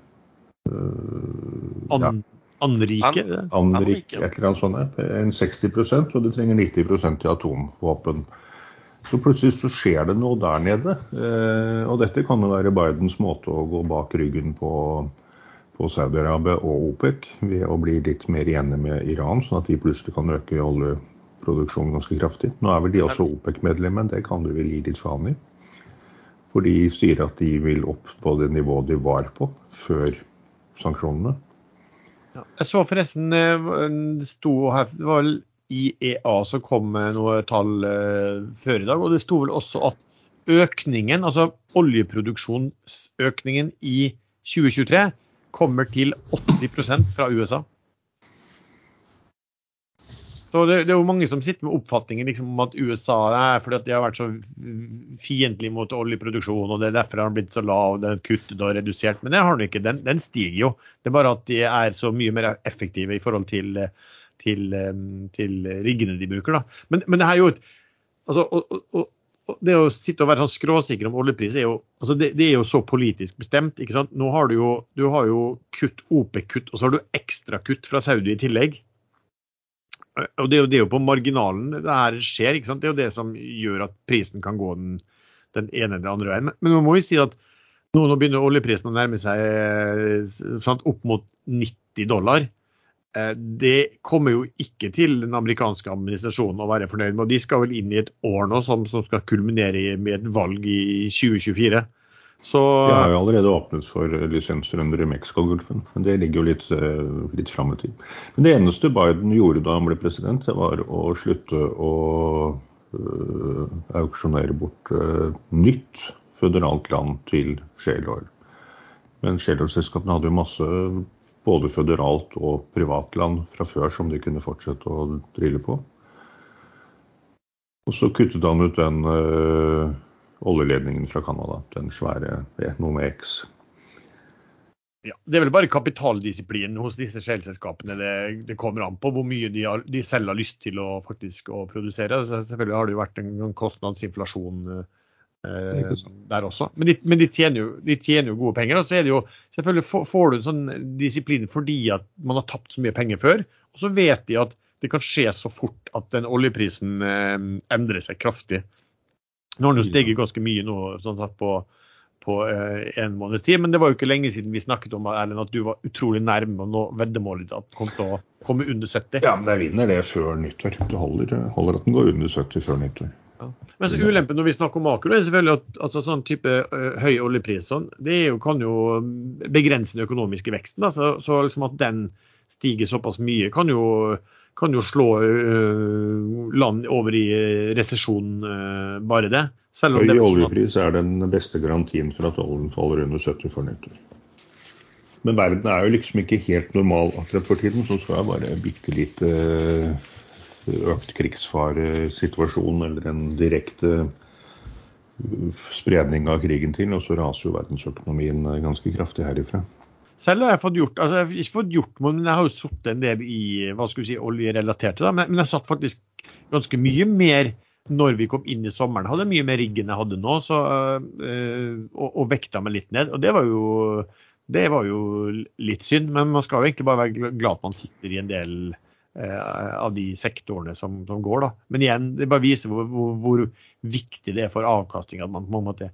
Eh, ja. An, Anrike? det? Anrik, Anrik, ja. et eller annet sånt. En 60% og det trenger 90% til atomvåpen. Så plutselig så skjer det noe der nede. Eh, og dette kan jo være Bidens måte å gå bak ryggen på, på Saudi-Arabia og OPEC ved å bli litt mer enig med Iran, sånn at de plutselig kan øke oljeproduksjonen ganske kraftig. Nå er vel de også OPEC-medlemmer, men det kan du vel gi litt faen i. For de sier at de vil opp på det nivået de var på før sanksjonene. Ja. Jeg så forresten eh, sto her, det var vel IEA som kom med noe tall eh, før i dag, og det sto vel også at økningen, altså oljeproduksjonsøkningen i 2023 kommer til 80% fra USA. Så det, det er jo mange som sitter med oppfatningen liksom, om at USA er fordi at de har vært så fiendtlig mot oljeproduksjon, og det er derfor den har blitt så lav, den er kuttet og redusert. Men det har den ikke. Den, den stiger jo. Det er bare at de er så mye mer effektive i forhold til, til, til riggene de bruker. Da. Men, men det her er jo et altså, og, og, og, og det å sitte og være sånn skråsikker om oljepris er jo, altså det, det er jo så politisk bestemt. ikke sant? Nå har du jo, du har jo kutt, OPEC-kutt, og så har du ekstrakutt fra Saudi i tillegg. Og det er, jo, det er jo på marginalen det her skjer. ikke sant? Det er jo det som gjør at prisen kan gå den, den ene eller andre veien. Men, men man må jo si at nå, nå begynner oljeprisen å nærme seg sant, opp mot 90 dollar. Eh, det kommer jo ikke til den amerikanske administrasjonen å være fornøyd med. og De skal vel inn i et år nå som, som skal kulminere med et valg i 2024. Så, De har jo allerede åpnet for lisensrunder i Mexicogolfen, men det ligger jo litt, eh, litt fram i tid. Men det eneste Biden gjorde da han ble president, det var å slutte å øh, auksjonere bort øh, nytt føderalt land til shale oil. Men shale oil-selskapene hadde jo masse både føderalt og privatland fra før som de kunne fortsette å drille på. Og så kuttet han ut den øh, oljeledningen fra Canada, den svære Nome X. Ja, det er vel bare kapitaldisiplinen hos disse shell-selskapene det, det, kommer an på hvor mye de, har, de, selv har lyst til å faktisk å produsere. Så selvfølgelig har det jo vært en kostnadsinflasjon eh, der også. Men, de, men de, tjener jo, de, tjener jo, gode penger. Og så er det jo selvfølgelig får du en sånn disiplin fordi at man har tapt så mye penger før. Og så vet de at det kan skje så fort at den oljeprisen eh, endrer seg kraftig. Nå har den jo steget ganske mye nå, sånn sett på, på eh, en måneds tid. Men det var jo ikke lenge siden vi snakket om Erlend, at du var utrolig nærme å nå veddemålet ditt at kom til å komme under 70. Ja, men jeg vinner det før nyttår. Det holder, holder at den går under 70 før nyttår. Ja. Men så ulempen når vi snakker om makro, er selvfølgelig at altså, sånn type uh, høy oljepris sånn, det jo, kan jo begrense den økonomiske veksten. Da. Så, så liksom at den stiger såpass mye, kan jo kan jo slå land over i resesjon, bare det. Høy det oljepris er den beste garantien for at oljen faller under 70 for nyttår. Men verden er jo liksom ikke helt normal akkurat for tiden, så skal jeg bare bitte litt økt krigsfaresituasjon eller en direkte spredning av krigen til, og så raser jo verdensøkonomien ganske kraftig herifra. Selv har jeg fått gjort altså jeg har ikke fått gjort men jeg har jo sittet en del i hva skal vi si, oljerelaterte. men, men jeg satt faktisk ganske mye mer når vi kom inn i sommeren. Hadde mye mer rigg enn jeg hadde nå, så, øh, og, og, vekta meg litt ned. og det var, jo, det var jo litt synd, men man skal jo egentlig bare være glad at man sitter i en del øh, av de sektorene som, som, går. da. Men igjen, det bare viser hvor, hvor, hvor viktig det er for avkastning at man på en måte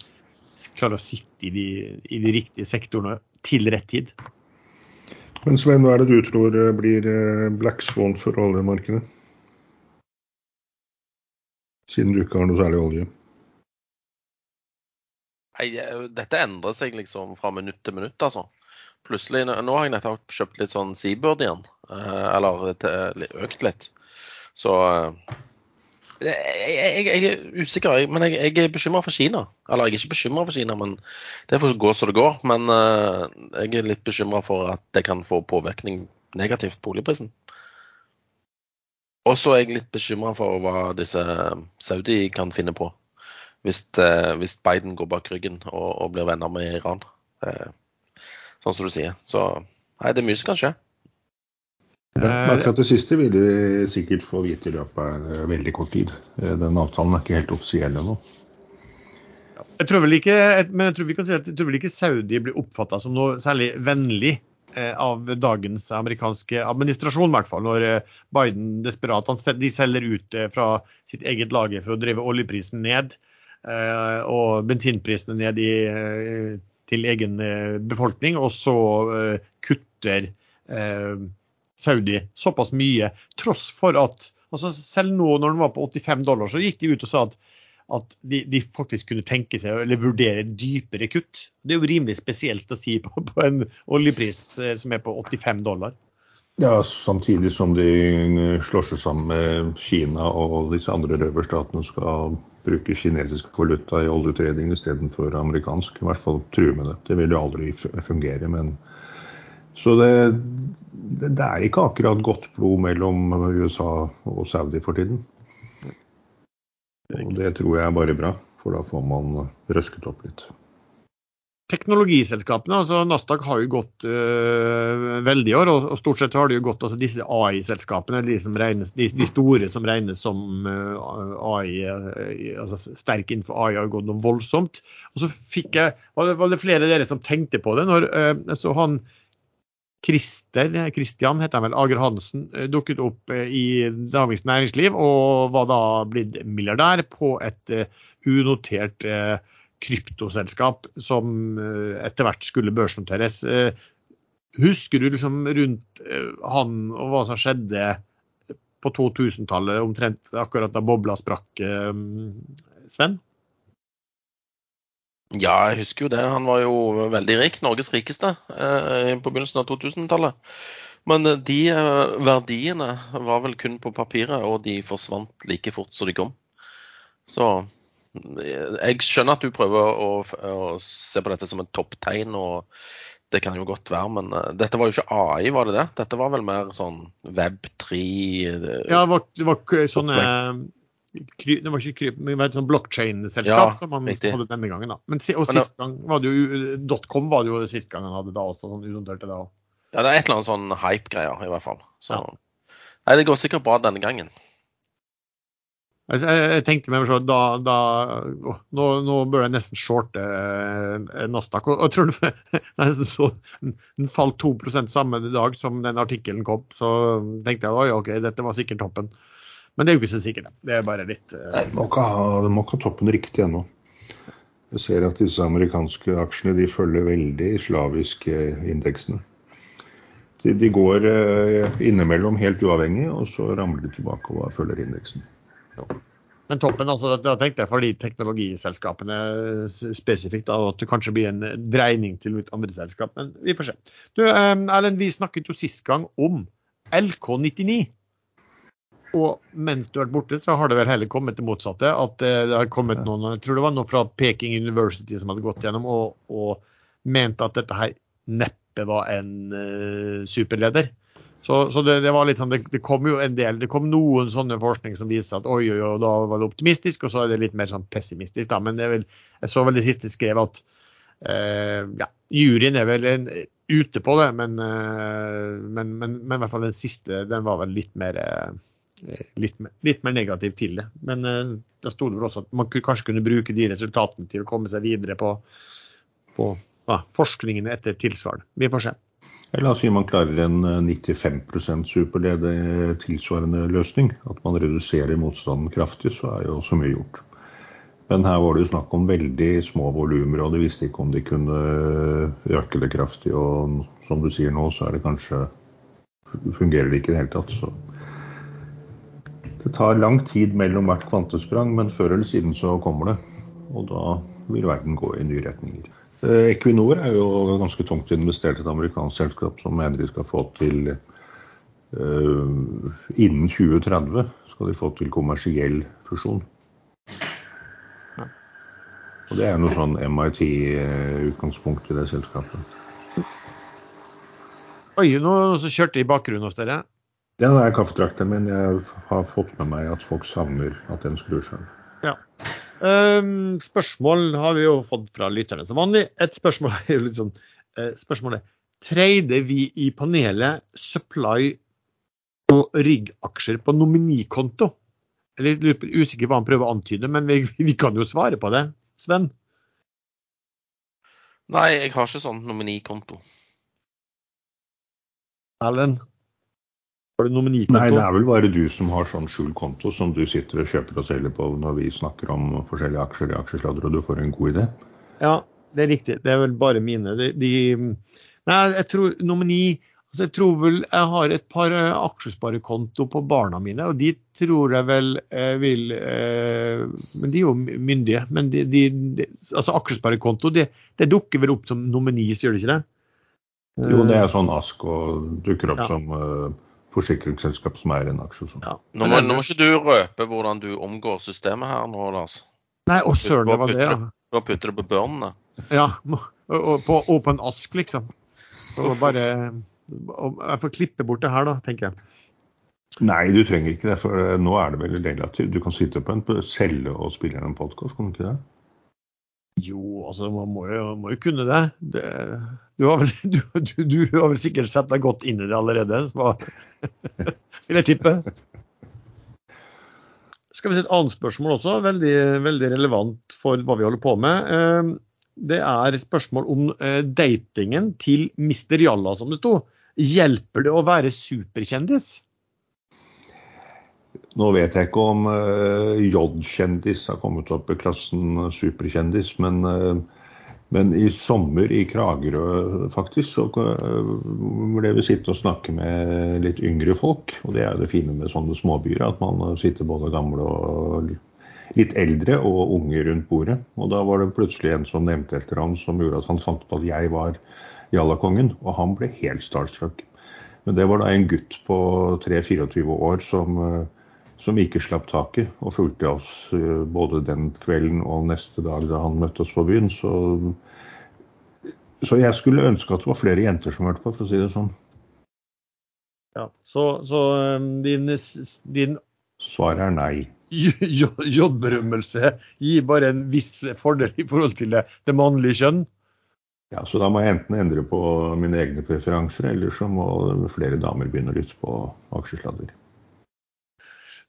klarer å sitte i de, i de riktige sektorene til rett tid. Men Sven, hva er det du tror eh, blir eh, black swan for oljemarkedet? Siden du ikke har noe særlig olje. Nei, dette endrer seg liksom fra minutt til minutt, altså. Plutselig, Nå har jeg nettopp kjøpt litt sånn Seabird igjen. Eh, eller økt litt. Så jeg, jeg, jeg, er usikker, men jeg, jeg er bekymra for Kina. Eller jeg er ikke bekymra for Kina, men det får gå som det går. Men uh, jeg er litt bekymra for at det kan få påvirkning negativt på oljeprisen. Og så er jeg litt bekymra for hva disse Saudi kan finne på. Hvis, uh, hvis Biden går bak ryggen og, og blir venner med Iran. Uh, sånn som du sier. Så nei, det er mye som kan skje. Ja, akkurat det siste vil vi sikkert få vite i løpet av eh, veldig kort tid. Eh, den avtalen er ikke helt offisiell ennå. Jeg tror vel ikke, men jeg tror vi kan si at jeg tror vel ikke Saudi blir oppfatta som noe særlig vennlig eh, av dagens amerikanske administrasjon, i hvert fall. Når Biden desperat de selger ut fra sitt eget lager for å drive oljeprisen ned og bensinprisene ned i, til egen befolkning, og så kutter Saudi såpass mye, tross for at altså Selv nå når den var på 85 dollar, så gikk de ut og sa at, at de, de, faktisk kunne tenke seg eller vurdere dypere kutt. Det er jo rimelig spesielt å si på, på en oljepris eh, som er på 85 dollar. Ja, samtidig som de slår seg sammen med Kina og disse andre røverstatene skal bruke kinesisk valuta i oljetrading istedenfor amerikansk. I hvert fall true med det. Det vil jo aldri fungere. men så det, det, er ikke akkurat godt blod mellom USA og Saudi for tiden. Og det tror jeg er bare bra, for da får man røsket opp litt. Teknologiselskapene, altså Nasdaq har jo gått øh, veldig i år, og, og, stort sett har det jo gått altså disse AI-selskapene, de, de, de, store som regnes som øh, AI, øh, altså sterk innenfor AI, har gått noe voldsomt. Og så fikk jeg, var det, var det flere av dere som tenkte på det når så han Christer, Christian heter han vel, Ager Hansen, eh, dukket opp eh, i Dagens Næringsliv og var da blitt milliardær på et eh, unotert kryptoselskap som etter hvert skulle børsnoteres. Husker du liksom rundt eh, han og hva som skjedde på 2000-tallet, omtrent akkurat da bobla sprakk, eh, Sven? Ja, jeg husker jo det. Han var jo veldig rik. Norges rikeste eh, på begynnelsen av 2000-tallet. Men eh, de eh, verdiene var vel kun på papiret, og de forsvant like fort som de kom. Så eh, jeg skjønner at du prøver å, å se på dette som et topptegn, og det kan jo godt være, men uh, dette var jo ikke AI, var det det? Dette var vel mer sånn Web3 eh, Ja, det var, det var sånne kry, Det var ikke kryp, men det var et sånn blockchain-selskap Ja, som man riktig. hadde denne gangen. da. Men, og sist gang var det jo .com var det jo sist gang han hadde da også, sånn unoterte da. Ja, det er et eller annet sånn hype-greier, i hvert fall. Så Ja. Nei, det går sikkert bra denne gangen. Altså, Jeg, jeg tenkte meg selv, da, da å, nå, nå bør jeg nesten shorte eh, Nasdaq. Og, og tror du *laughs* nesten så Den falt 2% samme dag som den artikkelen kom. Så tenkte jeg oi, OK, dette var sikkert toppen. Men det er jo ikke så sikkert. det. Er bare litt uh... Nei, du må ikke ha, toppen riktig ennå. Jeg ser at disse amerikanske aksjene de følger veldig slavisk eh, indeksene. De, de går uh, innimellom helt uavhengig, og så ramler de tilbake og følger indeksen. Men toppen, altså, da tenkte jeg for de teknologiselskapene spesifikt, da, at det kanskje blir en dreining til andre selskap. Men vi får se. Du, eh, Erlend, vi snakket jo sist gang om LK99. Og mens du har vært borte, så har det vel heller kommet det motsatte. At det har kommet noen, jeg tror det var noe fra Peking University som hadde gått gjennom og, og mente at dette her neppe var en uh, superleder. Så, så det, det var litt sånn, det, det kom jo en del, det kom noen sånne forskning som viser at oi, oi, oi, da var det optimistisk, og så er det litt mer sånn pessimistisk. da, Men det vel, jeg så vel det siste skrev at uh, ja, juryen er vel en, ute på det, men, uh, men, men, men i hvert fall den siste den var vel litt mer eh, Litt, mer- litt mer negativ til det. Men eh, da sto det vel også at man kanskje kunne bruke de resultatene til å komme seg videre på, på ja, forskningen etter tilsvarende. Vi får se. La oss si man klarer en eh, 95% superlede tilsvarende løsning. At man reduserer motstanden kraftig, så er jo så mye gjort. Men her var det jo snakk om veldig små volumer, og de visste ikke om de kunne øke det kraftig. Og som du sier nå, så er det kanskje fungerer det ikke i det hele tatt. Så det tar lang tid mellom hvert kvantesprang, men før eller siden så kommer det. Og da vil verden gå i nye retninger. Eh, Equinor er jo ganske tungt investert i et amerikansk selskap som mener de skal få til uh, Innen 2030 skal de få til kommersiell fusjon. Og det er noe sånn MIT-utgangspunkt i det selskapet. Oi, nå så kjørte jeg i bakgrunnen hos dere. Den er kaffetrakteren min. Jeg har fått med meg at folk savner at den skrur sjøl. Ja. Um, spørsmål har vi jo fått fra lytterne som vanlig. Et spørsmål er sånn eh, Spørsmålet Treide vi i panelet supply og rigg-aksjer på nominikonto? Jeg er usikker hva han prøver å antyde, men vi, *laughs* vi kan jo svare på det. Sven? Nei, jeg har ikke sånn nominikonto. Erlend? Har du nominikonto? Nei, det er vel bare du som har sånn skjult konto som du sitter og kjøper og selger på når vi snakker om forskjellige aksjer i aksjesladder, og du får en god idé. Ja, det er riktig. Det er vel bare mine. De, de, nei, jeg tror nomini altså Jeg tror vel jeg har et par eh, aksjesparekonto på barna mine, og de tror jeg vel jeg vil eh, Men de er jo myndige. Men de, de, de, altså aksjesparekonto, det, det dukker vel opp som nominis, gjør det ikke det? Jo, det er sånn ask og dukker opp Ja. som eh, forsikringsselskap som er en aksje. sånn. Ja. Nå må, nå må ikke du røpe hvordan du omgår systemet her nå, Lars. Nei, å søren, det var det, ja. Du har puttet det på børnene. ja og, på, en ask, liksom. Og bare og Jeg får klippe bort det her, da, tenker jeg. Nei, du trenger ikke det, for eh, nå er det veldig relativt. Du kan sitte på en selge celle og spille inn en podkast, kan du ikke det? Jo, altså man må jo, må jo kunne det. det du, har vel, *laughs* du, du, du har vel sikkert sett deg godt inn i det allerede, så *laughs* vil jeg tippe. Skal vi se et annet spørsmål også, veldig, veldig relevant for hva vi holder på med. Eh, Det er et spørsmål om eh, datingen til Mr. Jalla, som det sto. Hjelper det å være superkjendis? Nå vet jeg ikke om uh, J-kjendis har kommet opp i klassen superkjendis, men uh, Men i sommer i Kragerø faktisk, så uh, ble vi sitte og snakke med litt yngre folk. Og det er jo det fine med sånne småbyer, at man sitter både gamle og litt eldre og unge rundt bordet. Og da var det plutselig en som nevnte et eller annet som gjorde at han fant på at jeg var Jallakongen, og han ble helt starstruck. Men det var da en gutt på 3-24 år som, eh, som ikke slapp taket, og fulgte oss eh, både den kvelden og neste dag da han møtte oss på byen. Så, så jeg skulle ønske at det var flere jenter som hørte på, for å si det sånn. Ja, Så, så eh, din, din Svaret er nei. J-berømmelse gir bare en viss fordel i forhold til det, det mannlige kjønn? Ja, så da må jeg enten endre på mine egne preferanser, eller så må flere damer begynne å lytte på aksjesladder.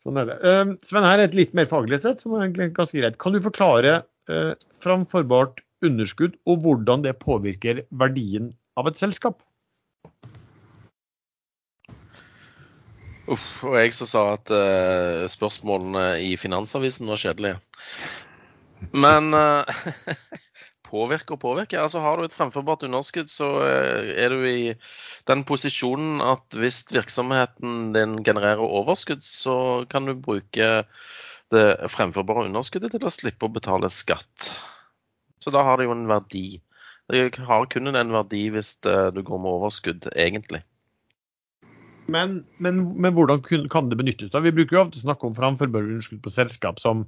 Sånn er det. Uh, Sven, her er et litt mer faglig sett, som er ganske greit. Kan du forklare uh, framforbart underskudd og hvordan det påvirker verdien av et selskap? Uff, og jeg som sa at uh, spørsmålene i Finansavisen var kjedelige. Men uh, *laughs* påvirke og påvirke. Altså Har du et fremforbart underskudd, så uh, er du i den posisjonen at hvis virksomheten din genererer overskudd, så kan du bruke det fremforbare underskuddet til å slippe å betale skatt. Så da har det jo en verdi. Det har kun en verdi hvis du går med overskudd, egentlig. Men, men, men, hvordan kan det benyttes? da? Vi bruker jo ofte snakke om framførbare underskudd på selskap som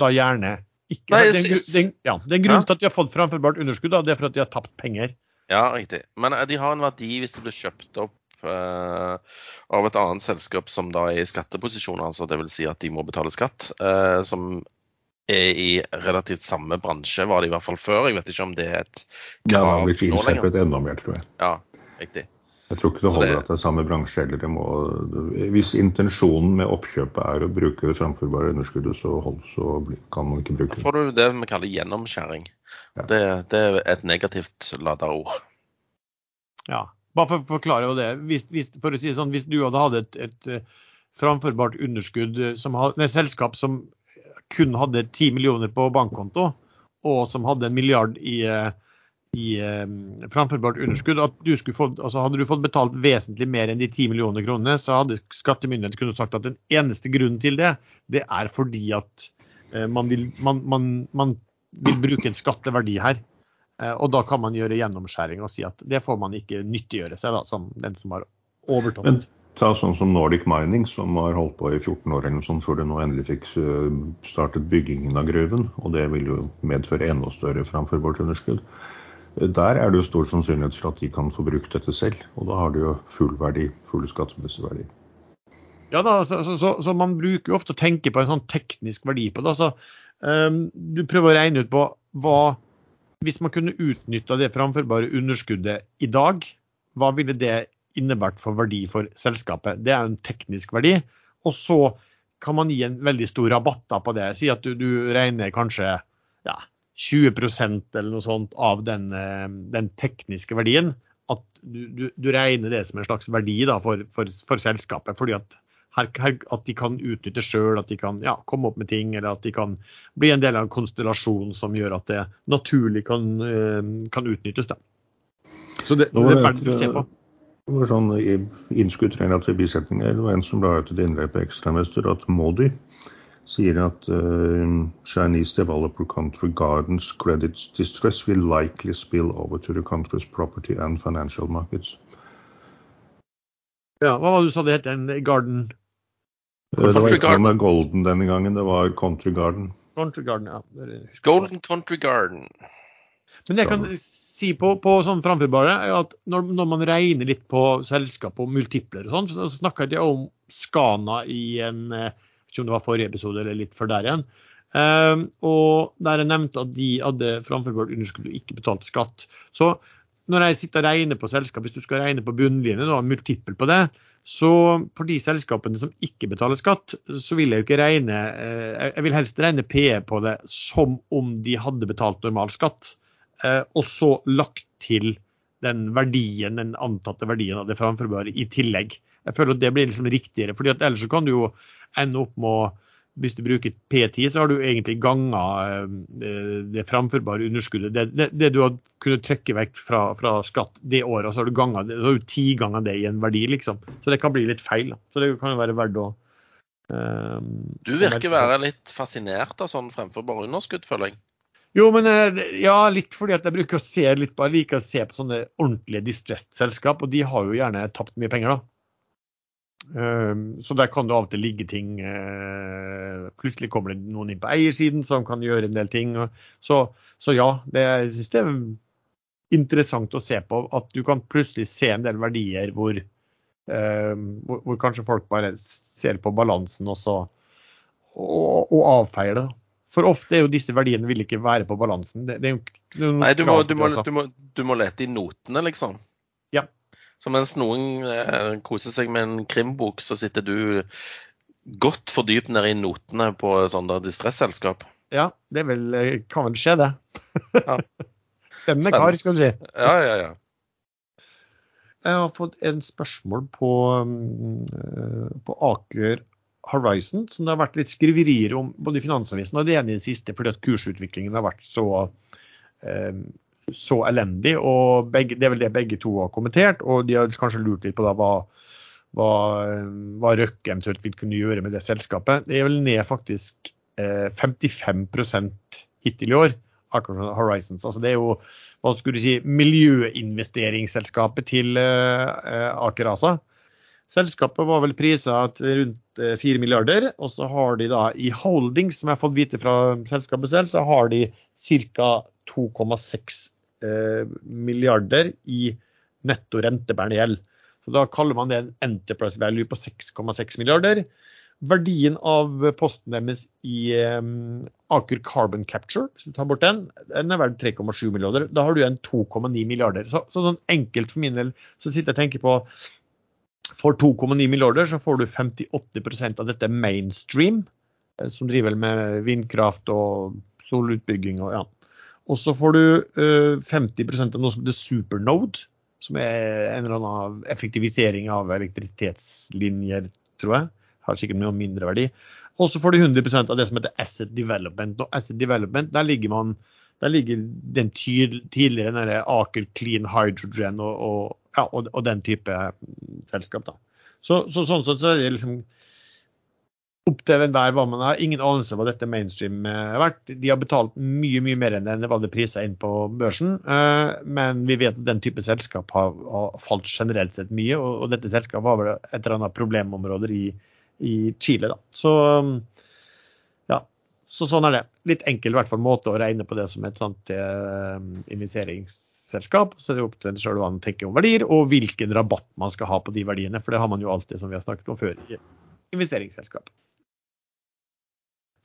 da gjerne ikke Nei, det, er en, ja, det er en grunn til at de har fått framførbart underskudd. Da. Det er for at de har tapt penger. Ja, riktig. Men eh, de har en verdi hvis det blir kjøpt opp uh, av et annet selskap som da er i skatteposisjon, altså dvs. Si at de må betale skatt. Uh, som er i relativt samme bransje, var det i hvert fall før. Jeg vet ikke om det er et krav ja, nå lenger. Ja, blitt innskjerpet enda mer, tror jeg. Ja, riktig. Jeg tror ikke det holder det, at det er samme bransje heller. Må, hvis intensjonen med oppkjøpet er å bruke framførbare underskuddet, så, hold, så kan man ikke bruke det. Da får du det vi kaller gjennomskjæring. Ja. Det, det, er et negativt lada ord. Ja, bare for å forklare det. Hvis, hvis, for å si sånn, hvis du hadde hatt et, et eh, framførbart underskudd som hadde, et selskap som kun hadde 10 millioner på bankkonto, og som hadde en milliard i uh, i eh, framførbart underskudd. at du få, altså Hadde du fått betalt vesentlig mer enn de 10 millioner kronene, så hadde skattemyndigheten kunnet sagt at den eneste grunnen til det, det er fordi at eh, man, vil, man, man, man, vil, bruke en skatteverdi her. Eh, og da kan man gjøre gjennomskjæring og si at det får man ikke nyttiggjøre seg, da, som den som har overtatt. Men ta sånn som Nordic Mining, som har holdt på i 14 år eller noe sånt før de nå endelig fikk startet byggingen av gruven. Og det vil jo medføre enda større framførbart underskudd. Der er det jo stor sannsynlighet for at de kan få brukt dette selv. Og da har de jo full verdi, full skattemessig. Ja da, så, så, så, så, man bruker jo ofte å tenke på en sånn teknisk verdi på det. Altså, um, du prøver å regne ut på hva Hvis man kunne utnytta det framførbare underskuddet i dag, hva ville det innebært for verdi for selskapet? Det er jo en teknisk verdi. Og så kan man gi en veldig stor rabatt på det. Si at du, du regner kanskje ja, 20% eller noe sånt av den, eh, den tekniske verdien. At du, du, du, regner det som en slags verdi da, for, for, for, selskapet. fordi at, her, her, at de kan utnytte sjøl, at de kan ja, komme opp med ting, eller at de kan bli en del av en konstellasjon som gjør at det naturlig kan, eh, kan utnyttes. Da. Så det, det er verdt å se på. Det var sånn innskudd til bisetninger. Det var en som la ut et innlegg på Ekstramester at Modi sier at uh, Chinese developer country gardens credits distress will likely spill over to the country's property and financial markets. Ja, Hva var det du sa det het? En garden? Uh, det var ikke noe Golden denne gangen, det var Country Garden. Country Garden, ja. Golden Country Garden. Men jeg kan si på, på sånn framførbare at når, når, man regner litt på selskap og multipler og sånn, så snakker jeg om Skana i en uh, ikke om det var forrige episode eller litt før der igjen. Um, og der jeg nevnte at de hadde framførbart underskudd og ikke betalte skatt. Så når jeg sitter og regner på selskap, hvis du skal regne på bunnlinje og multiple på det, så for de selskapene som ikke betaler skatt, så vil jeg jo ikke regne eh, Jeg vil helst regne PE på det som om de hadde betalt normal skatt, eh, og så lagt til den verdien, den antatte verdien av det framførbare i tillegg. Jeg føler at det blir liksom riktigere, fordi at ellers så kan du jo ende opp med å hvis du bruker P10, så har du egentlig ganga eh, det framførbare underskuddet. Det, det, det du har kunnet trekke vekk fra, fra, skatt det året, så har du ganga det, så har du ti ganger det i en verdi, liksom. Så det kan bli litt feil. Da. Så det kan jo være verdt å um, Du virker å være litt fascinert av sånn fremførbare underskudd, føler jeg. Jo, men ja, litt fordi at jeg bruker å se litt på, jeg liker å se på sånne ordentlige distressed selskap, og de har jo gjerne tapt mye penger, da. Ehm, så der kan det av og til ligge ting eh, Plutselig kommer det noen inn på eiersiden som kan gjøre en del ting. Så, så ja, det, jeg synes det er interessant å se på at du kan plutselig se en del verdier hvor, ehm, hvor, hvor kanskje folk bare ser på balansen også og, og avfeier det. For ofte er jo disse verdiene vil ikke være på balansen. Det, det Nei, du må, du, må, du, må, du må lete i notene, liksom. Så mens noen eh, koser seg med en krimbok, så sitter du godt fordypt nede i notene på sånne distresselskap. Ja, det vel, eh, kan vel skje, det. Ja. *laughs* Spennende kar, skal du si. Ja, ja, ja. Jeg har fått en spørsmål på, mm, på Aker Horizon, som det har vært litt skriverier om både i Finansavisen og det ene i det siste, fordi at kursutviklingen har vært så eh, så elendig. og begge, Det er vel det begge to har kommentert. og De har kanskje lurt litt på da, hva, hva, hva Røkke eventuelt vil kunne gjøre med det selskapet. Det er vel ned faktisk eh, 55% hittil i år. Aker Horizons. Altså det er jo hva skulle du si, miljøinvesteringsselskapet til eh, Aker ASA. Selskapet var vel prisa til rundt 4 eh, milliarder, og så har de da i holdings, som jeg har fått vite fra selskapet selv, så har de ca. 2,6 Eh, milliarder i netto rentebærende gjeld. Så Da kaller man det en enterprise value på 6,6 milliarder. Verdien av posten deres i um, Aker Carbon Capture, hvis du tar bort den, den er verdt 3,7 milliarder. Da har du igjen 2,9 milliarder. Så, så, sånn enkelt for min del så sitter jeg og tenker på For 2,9 milliarder så får du 58% av dette mainstream, eh, som driver med vindkraft og solutbygging og ja. Og så får du uh, eh, 50% av noe som heter supernode, som er en eller annen effektivisering av elektrisitetslinjer, tror jeg. Har sikkert mye mindre verdi. Og så får du 100% av det som heter asset development. Og asset development, der ligger man der ligger den tidligere Aker Clean Hydrogen og, og, ja, og, og den type mm, selskap. Da. Så, så, sånn sett så er det liksom opp til enhver hva man har. Ingen anelse hva dette mainstream er verdt. De har betalt mye mye mer enn var det priser inn på børsen. Eh, men vi vet at den type selskap har, har falt generelt sett mye. Og, dette selskapet har vel et eller annet problemområder i, i Chile. Da. Så ja, så sånn er det. Litt enkel i hvert fall måte å regne på det som et sånt uh, investeringsselskap. Så det er opp til en sjøl hva man tenker om verdier, og hvilken rabatt man skal ha på de verdiene. For det har man jo alltid, som vi har snakket om før, i investeringsselskap.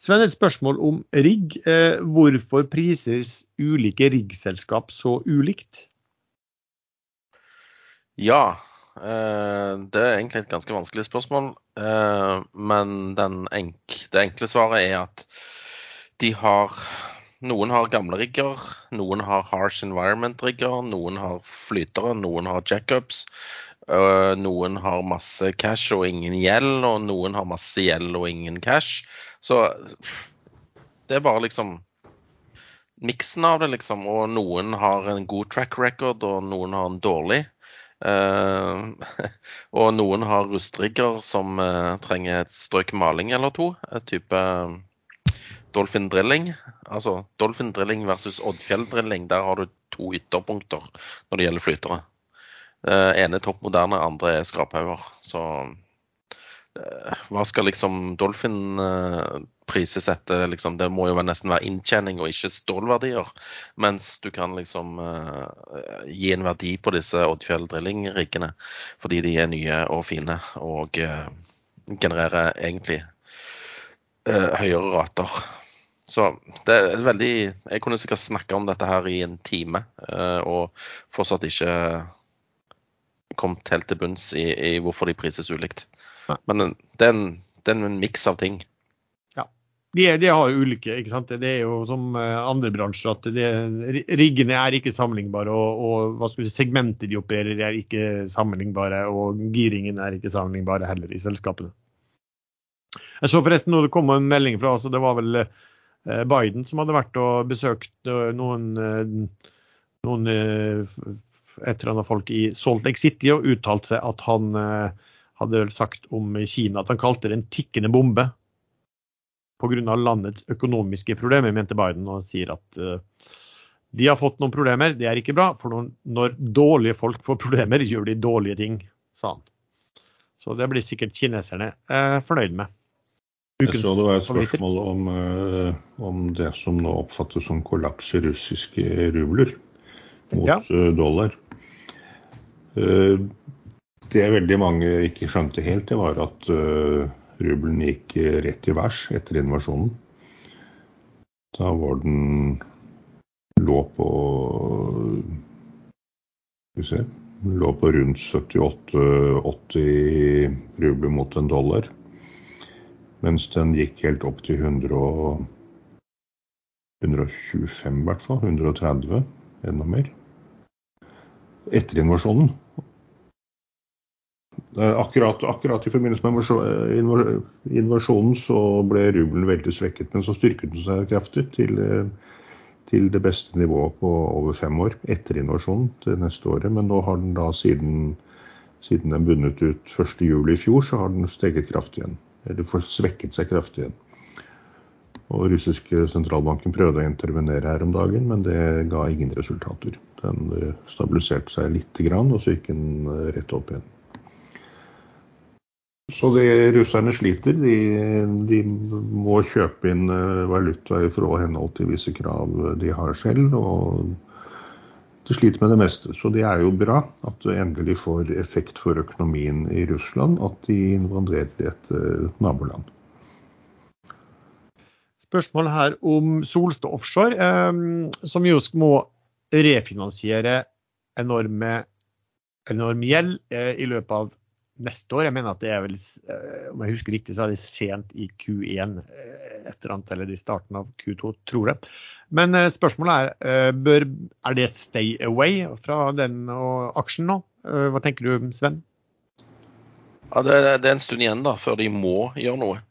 Sven, et spørsmål om rigg. Eh, hvorfor prises ulike riggselskap så ulikt? Ja, eh, det er egentlig et ganske vanskelig spørsmål. Eh, men enk, det enkle svaret er at de har Noen har gamle rigger, noen har harsh environment-rigger, noen har flytere, noen har jackups. Noen har masse cash og ingen gjeld, og noen har masse gjeld og ingen cash. Så det er bare liksom miksen av det, liksom. Og noen har en god track record, og noen har en dårlig. Uh, *laughs* og noen har rustrigger som uh, trenger et strøk maling eller to. Et type uh, Dolphin drilling. Altså Dolphin drilling versus Oddfjell drilling. Der har du to ytterpunkter når det gjelder flytere. Uh, ene topp moderne, andre er skraphauger. Så Eh, hva skal liksom Dolphin uh, prisesette? Liksom, det må jo nesten være inntjening og ikke stålverdier. Mens du kan liksom gi en verdi på disse Oddfjell drilling-riggene fordi de er nye og fine og genererer egentlig høyere rater. Så det er veldig Jeg kunne sikkert snakka om dette her i en time og fortsatt ikke kommet helt til bunns i, i hvorfor de prises ulikt. Men det er en, en miks av ting. Ja. De, de, har jo ulike, ikke sant. Det er jo som eh, andre bransjer at det, riggene er ikke sammenlignbare. Og, og si, segmentet de opererer er ikke sammenlignbare. Og giringen er ikke sammenlignbare heller i selskapene. Jeg så forresten nå det kom en melding fra altså Det var vel eh, Biden som hadde vært og besøkt eh, noen, noen et eller annet folk i Salt Lake City og uttalt seg at han hadde sagt om Kina at han kalte det en tikkende bombe pga. landets økonomiske problemer, mente Biden, og sier at de har fått noen problemer, det er ikke bra. For når, når dårlige folk får problemer, *laughs* gjør de dårlige ting, sa han. Så det blir sikkert kineserne eh, fornøyd med. Ukens Jeg så det var et spørsmål om, uh, om, det som nå oppfattes som kollaps i russiske rubler mot ja. uh, dollar. Uh, det veldig mange ikke skjønte helt, det var at rubelen gikk rett i værs etter invasjonen. Da var den lå på Skal vi se Lå på rundt 78-80 rubler mot en dollar. Mens den gikk helt opp til 100 125 i hvert fall. 130, enda mer. Etter invasjonen. Akkurat, akkurat, i forbindelse med invasjonen så ble rubelen veldig svekket, men så styrket den seg kraftig til eh, til det beste nivået på over fem år etter invasjonen til neste året. Men nå har den da siden, siden den bundet ut 1.7 i fjor, så har den steget kraftig igjen. Eller svekket seg kraftig igjen. Og russiske sentralbanken prøvde å intervenere her om dagen, men det ga ingen resultater. Den eh, stabiliserte seg lite grann, og så gikk den eh, rett opp igjen. Så de russerne sliter. De, de, må kjøpe inn eh, valuta i forhold henhold til visse krav de har selv. og de sliter med det meste. Så det er jo bra at det endelig får effekt for økonomien i Russland at de invaderer et uh, naboland. Spørsmål her om Solstad Offshore, som jo må refinansiere enorme, enorm gjeld i løpet av neste år. Jeg mener at det er vel, eh, om jeg husker riktig, så er det sent i Q1 eh, et eller annet, eller i starten av Q2, tror jeg. Men eh, spørsmålet er, bør, er det stay away fra den aksjen nå? Hva tenker du, Sven? Ja, det, er en stund igjen da, før de må gjøre noe.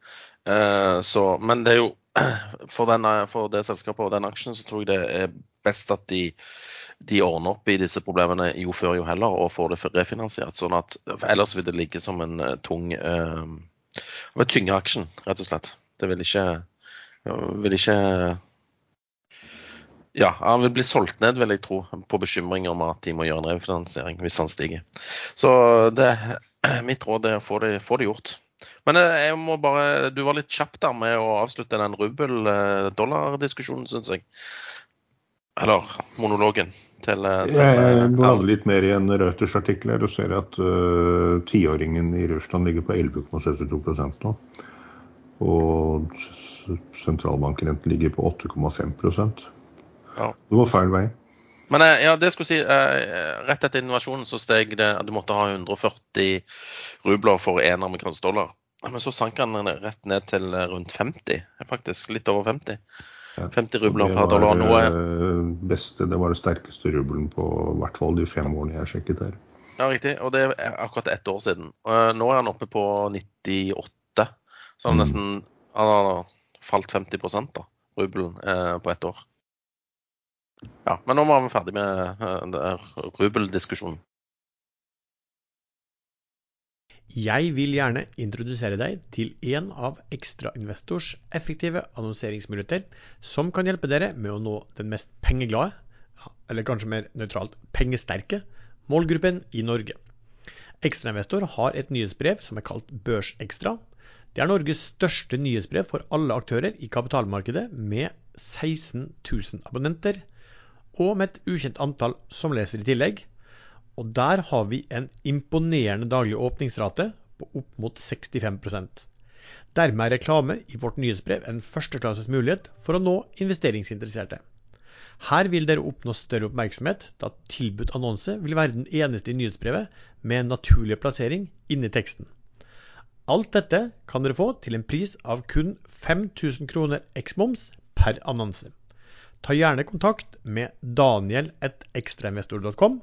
Så, men det er jo *clears throat* for, denne, for det selskapet og den aksjen så tror jeg det er best at de de ordner opp i disse problemene jo før jo heller og får det refinansiert. sånn at Ellers vil det ligge som en uh, tung uh, tynge aksjen, rett og slett. Det vil ikke, vil ikke ja, han vil bli solgt ned, vil jeg tro, på bekymring om at de må gjøre en refinansiering hvis han stiger. Så det, *clears throat* mitt råd er å få det, få det gjort. Men eh, jeg må bare, du var litt kjapp der med å avslutte den rubel-dollar-diskusjonen, syns jeg. Eller monologen til, eh, til Jeg bladde litt mer i en Reuters artikkel her og ser at uh, tiåringen i Russland ligger på 11,72 nå. Og sentralbankrenten ligger på 8,5 ja. Det var feil vei. Men eh, ja, det skulle si, rett etter invasjonen så steg det at du måtte ha 140 rubler for én amerikansk dollar. Men så sank han rett ned til rundt 50, faktisk. Litt over 50. 50 rubler per dollar. Nå er beste, det var det sterkeste rubelen på i hvert fall de fem årene jeg sjekket her. Ja, riktig. Og det er akkurat ett år siden. Nå er han oppe på 98. Så han, har nesten, han har falt 50% da, rubelen, eh, på ett år. Ja, Men nå var vi ferdig med eh, rubeldiskusjonen. Jeg vil gjerne introdusere deg til en av Ekstrainvestors effektive annonseringsmuligheter som kan hjelpe dere med å nå den mest pengeglade, eller kanskje mer nøytralt pengesterke, målgruppen i Norge. Ekstrainvestor har et nyhetsbrev som er kalt Børsekstra. Det er Norges største nyhetsbrev for alle aktører i kapitalmarkedet, med 16 000 abonnenter, og med et ukjent antall som leser i tillegg. Og der har vi en imponerende daglig åpningsrate på opp mot 65% Dermed er reklame i vårt nyhetsbrev en førsteklasses mulighet for å nå investeringsinteresserte. Her vil dere oppnå større oppmerksomhet, da tilbudt annonse vil være den eneste i nyhetsbrevet med en naturlig plassering inni teksten. Alt dette kan dere få til en pris av kun 5000 kroner eksmoms per annonse. Ta gjerne kontakt med daniel.ekstrainvestor.com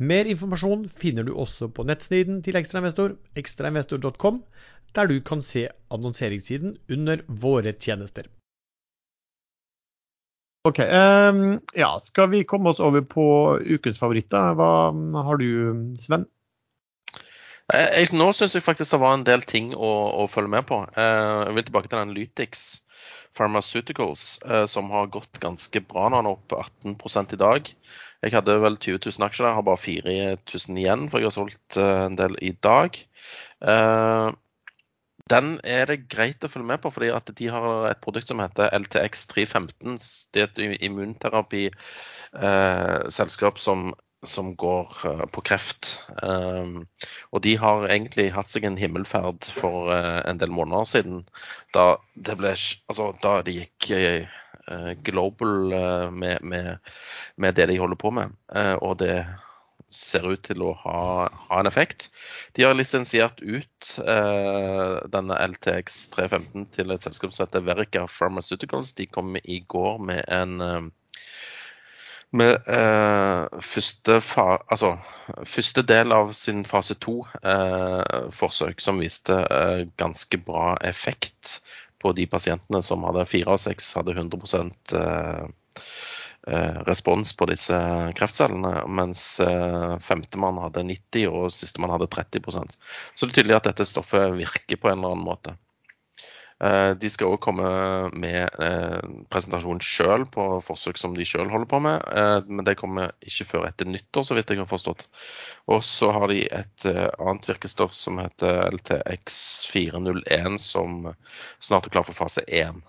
mer informasjon finner du også på nettsiden til ekstrainvestor, ekstrainvestor.com, der du kan se annonseringssiden under Våre tjenester. Ok, um, ja, skal vi komme oss over på ukens favoritter? Hva har du, Sven? Jeg, nå syns jeg faktisk det var en del ting å, å følge med på. Jeg vil tilbake til Analytics Pharmaceuticals, som har gått ganske bra nå. Den er opp 18 i dag. Jeg hadde vel 20 000 aksjer jeg har bare 4000 igjen, for jeg har solgt en del i dag. Den er det greit å følge med på, fordi at de har et produkt som heter LTX315. Det er et immunterapiselskap som, som går på kreft. Og de har egentlig hatt seg en himmelferd for en del måneder siden, da det, ble, altså, da det gikk global med, med, med det de holder på med. Og det ser ut til å ha, ha en effekt. De har lisensiert ut eh, denne LTX 315 til et selskap som heter Verica Pharmaceuticals. De kom i går med en eh, med eh, første, fa, altså, første, del av sin fase to-forsøk, eh, som viste eh, ganske bra effekt på de pasientene som hadde fire av seks hadde 100 eh, Eh, respons på disse kreftcellene, mens eh, femtemann hadde 90 og sistemann hadde 30% Så det er tydelig at dette stoffet virker på en eller annen måte. Eh, de skal òg komme med presentasjon sjøl på forsøk som de sjøl holder på med, men det kommer ikke før etter nyttår, så vidt jeg har forstått. Og så har de et annet virkestoff som heter LTX401, som snart er klar for fase 1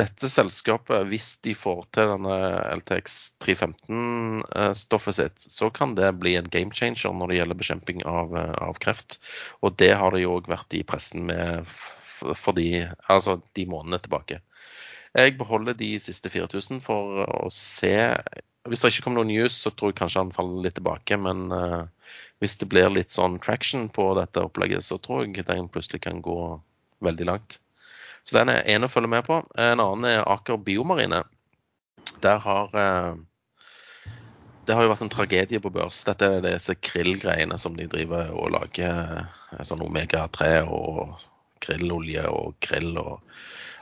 dette selskapet, hvis de får til denne LTX 315-stoffet sitt, så kan det bli en game changer når det gjelder bekjemping av, eh, av kreft. Og det har det jo òg vært i pressen med for de, altså de månedene tilbake. Jeg beholder de siste 4000 for å se Hvis det ikke kommer noen news, så tror jeg kanskje han faller litt tilbake. Men uh, hvis det blir litt sånn traction på dette opplegget, så tror jeg den plutselig kan gå veldig langt. Så den er en å følge med på. En annen er Aker Biomarine. Der har uh, det har jo vært en tragedie på børs. Dette er disse krillgreiene som de driver og lager. Eh, sånn omega-3 og krillolje og krill og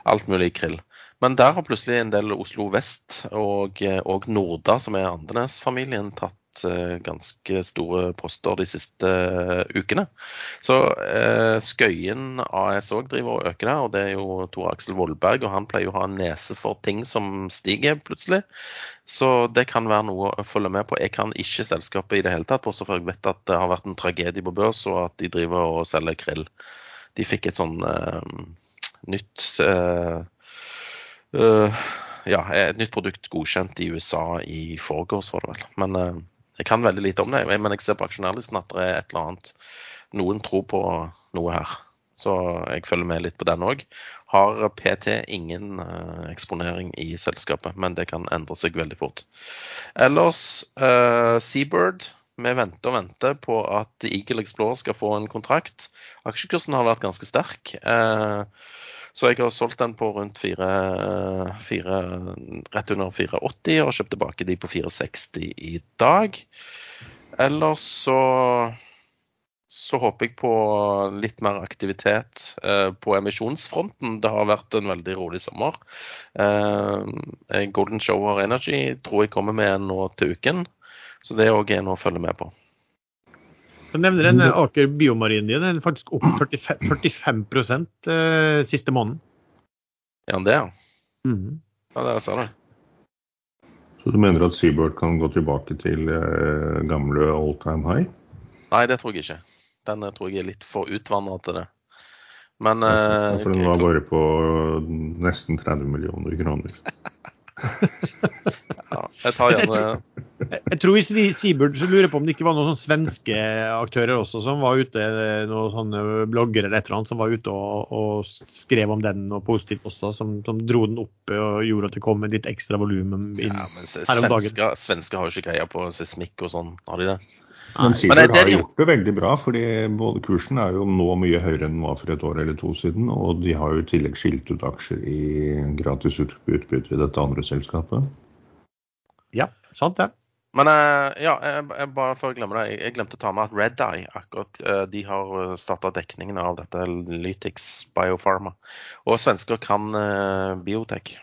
alt mulig krill. Men der har plutselig en del Oslo Vest og, eh, og Norda, som er Andenes-familien, tatt Eh, ganske store poster de siste eh, ukene. Så eh, Skøyen AS òg driver og øker der, og det er jo Tor Aksel Vollberg. Og han pleier jo å ha en nese for ting som stiger plutselig. Så det kan være noe å følge med på. Jeg kan ikke selskapet i det hele tatt, bortsett fra jeg vet at det har vært en tragedie på børs, og at de driver og selger krill. De fikk et sånn uh, nytt uh, uh, ja, et nytt produkt godkjent i USA i forgårs, var det vel. Men jeg kan veldig lite om det, men jeg ser på aksjonærlisten at det er et eller annet Noen tror på noe her. Så jeg følger med litt på den òg. Har PT ingen uh, eksponering i selskapet, men det kan endre seg veldig fort. Ellers uh, Seabird. Vi venter og venter på at Eagle Explorer skal få en kontrakt. Aksjekursen har vært ganske sterk. Uh, så jeg har solgt den på rundt 4, 4 rett under 480 og kjøpt tilbake de på 460 i dag. Ellers så så håper jeg på litt mer aktivitet eh, på emisjonsfronten. Det har vært en veldig rolig sommer. Eh, Golden Shower Energy tror jeg kommer med nå til uken. Så det er noe å følge med på. Du nevner en Aker Biomarin din. Den er faktisk opp 45, 45 eh, siste måneden. Ja, det, ja. Mm. Ja, det sa du. Så du mener at Seabird kan gå tilbake til eh, gamle all time high? Nei, det tror jeg ikke. Den eh, tror jeg er litt for utvanna til det. Men ja, For den var bare på nesten 30 millioner kroner. *laughs* ja, jeg tar gjerne jeg tror Siburt lurer på om det ikke var noen svenske aktører også som var ute, noen sånne blogger eller et eller annet som var ute og, og skrev om den og positivt også, som, som, dro den opp og gjorde at det kom med litt ekstra volum inn ja, men svensker, svensker har jo ikke greia på seismikk og sånn, har de det? Men Sigurd har gjort det veldig bra, fordi både kursen er jo nå mye høyere enn den var for et år eller to siden. Og de har jo i tillegg skilt ut aksjer i gratis utbytte i dette andre selskapet. Ja, sant det. Men eh, ja, jeg, jeg bare for å glemme det, jeg, glemte å ta med at Red Eye akkurat, eh, de har starta dekningen av dette Lytix Biopharma. Og svensker kan uh, biotek.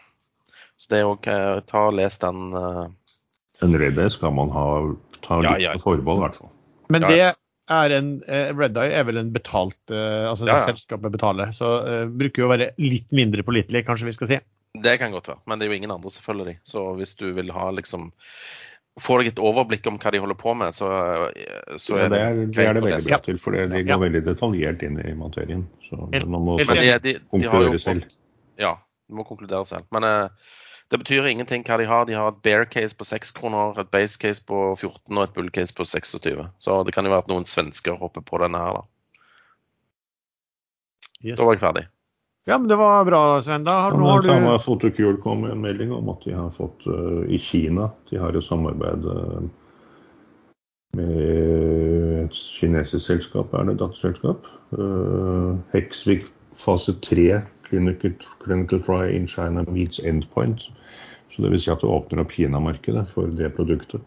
Så det er òg Ta og les den. Uh, En Red Eye skal man ha, ta Ja, litt ja. forbehold, i hvert fall. Men det er en eh, Red Eye er vel en betalt eh, Altså Ja, det selskapet betaler. Så eh, bruker jo å være litt mindre pålitelig, kanskje vi skal si. Det kan godt være, men det er jo ingen andre, selvfølgelig. Så hvis du vil ha liksom Få deg et overblikk om hva de holder på med, så, så Ja, er det, er, det er det veldig bra til, for det- de Ja. går veldig detaljert inn i materien. Så man må helt de, de, de har jo konkludere selv. Ja, du må konkludere selv. Men eh, det betyr ingenting hva de har. De har et bear case på 6 kroner, et base case på 14 og et bull case på 26. Så det kan jo være at noen svensker hopper på denne her, da. Yes. Da var jeg ferdig. Ja, men det var bra, Sven. Da har, Ja, nå har samme du Photocure kom med en melding om at de har fått uh, i Kina De har et samarbeid uh, med et kinesisk selskap, er det datterselskap. Uh, Hexvik fase 3 clinical, clinical trial in China meets endpoint. Så vil si at du åpner opp Kina-markedet for det produktet.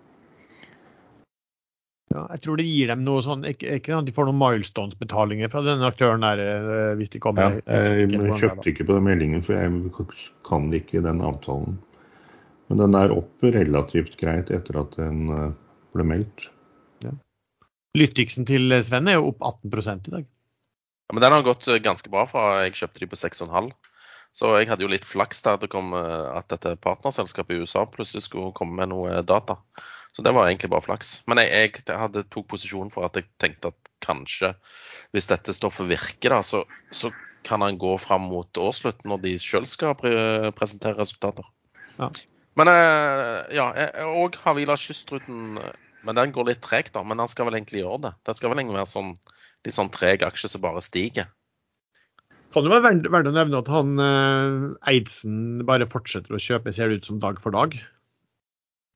ja, Jeg tror det gir dem noe sånn Ikke, ikke at de får noen milestones-betalinger fra denne aktøren der eh, hvis de Ja, kommer jeg på den der, kjøpte ikke på den meldingen, for jeg kan ikke den avtalen. Men den er opp relativt greit etter at den eh, ble meldt. Lytixen til Sven er jo opp 18 i dag. Ja, men den har gått eh, ganske bra fra jeg kjøpte de på 6,5. Så jeg hadde jo litt flaks der det kom, eh, at dette partnerselskapet i USA plutselig skulle komme med noe data. Så det var egentlig bare flaks. Men jeg, jeg hadde tok posisjon for at jeg tenkte at kanskje hvis dette stoffet virker, da, så, så kan han gå fram mot årsslutt når de sjøl skal pre presentere resultater. Ja. Men eh, ja, og Havila Kystruten Men den går litt tregt, da. Men han skal vel egentlig gjøre det. Det skal vel egentlig være sånn litt sånn treg aksje som bare stiger. Kan det være verdt å nevne at han eh, Eidsen bare fortsetter å kjøpe, ser det ut som dag for dag?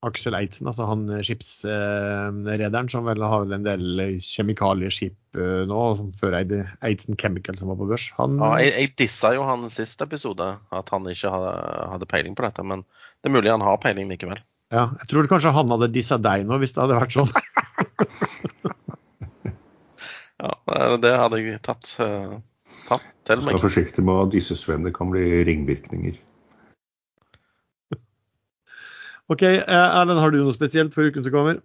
Aksel Eidsen, altså han skipsrederen som vel har en del kjemikalieskip eh, nå, som før eide Eidsen Chemical som var på børs. Han, Ja, jeg, jeg dissa jo han siste episode, at han ikke hadde, hadde peiling på dette. Men det er mulig han har peiling likevel. ja, jeg tror kanskje han hadde dissa deg nå, hvis det hadde vært sånn. *laughs* Ja, eh, Det hadde jeg tatt, eh, meg. Vær forsiktig med at disse Sven, det kan bli ringvirkninger. *laughs* OK, eh, Erlend, har du noe spesielt for uken som kommer?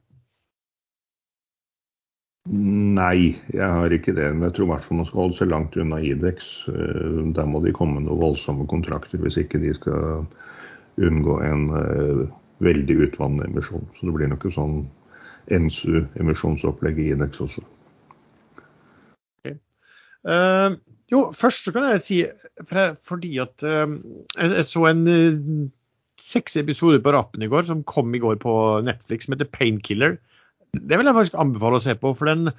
Nei, jeg har ikke det. Men jeg tror i hvert fall man skal holde seg langt unna Idex. Eh, Der må de komme med noen voldsomme kontrakter hvis ikke de skal unngå en eh, veldig utvannende emisjon. Så det blir nok et sånn NSU-emisjonsopplegg i Idex også. Eh, jo, først så kan jeg si, fordi at eh, jeg, så en eh, seks episoder på rappen i går, som kom i går på Netflix, som heter Painkiller. Det vil jeg faktisk anbefale å se på, for den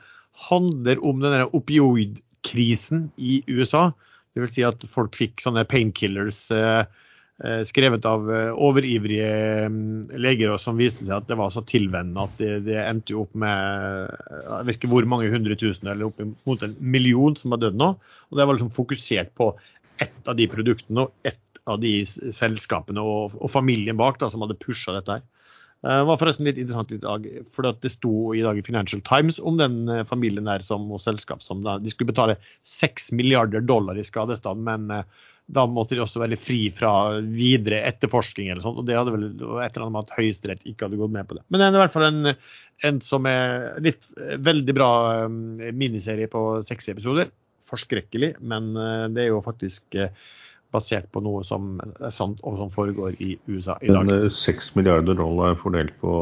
handler om den opioidkrisen i USA. Det vil si at folk fikk sånne painkillers eh, skrevet av eh, overivrige mm, leger, og som viste seg at det var så tilvennende at det, det endte opp med eh, jeg vet ikke hvor mange hundre tusen, eller opp mot en million som har dødd nå. Og det var liksom fokusert på ett av de produktene og ett av de selskapene og, og familien bak da, som hadde pusha dette her. Eh, Det var forresten litt interessant i dag, for det sto i dag i Financial Times om den eh, familien der som, og selskap som da, de skulle betale 6 milliarder dollar i skadestad, men eh, da måtte de også være fri fra videre etterforskning eller sånt, og det hadde vel et eller annet med at Høyesterett ikke hadde gått med på det. Men det er i hvert fall en, en som er litt veldig bra eh, miniserie på seks episoder. Forskrekkelig, men eh, det er jo faktisk eh, basert på noe som er sant og som foregår i USA i dag. Men seks 6 milliarder dollar fordelt på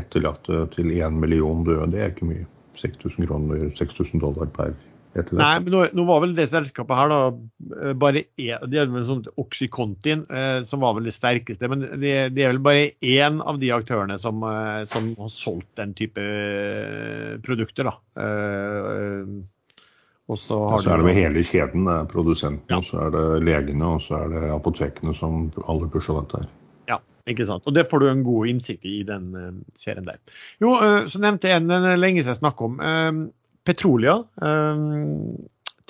etterlatte til 1 million døde, det er ikke mye. 6000 kroner, 6000 dollar per etterlatt. Nei, men nå, nå var vel det selskapet her da eh, bare én De hadde vel sånt Oxycontin, eh, som var vel det sterkeste. Men det, det er vel bare én av de aktørene som, eh, som har solgt den type eh, produkter, da. Eh, eh, og så har så er det med hele kjeden. Det er produsentene, Ja. så er det legene og så er det apotekene som alle pusher dette her. Ja, ikke sant. Og det får du en god innsikt i i den serien der. Jo, så nevnte jeg en den lenge siden jeg snakket om. Petrolia eh,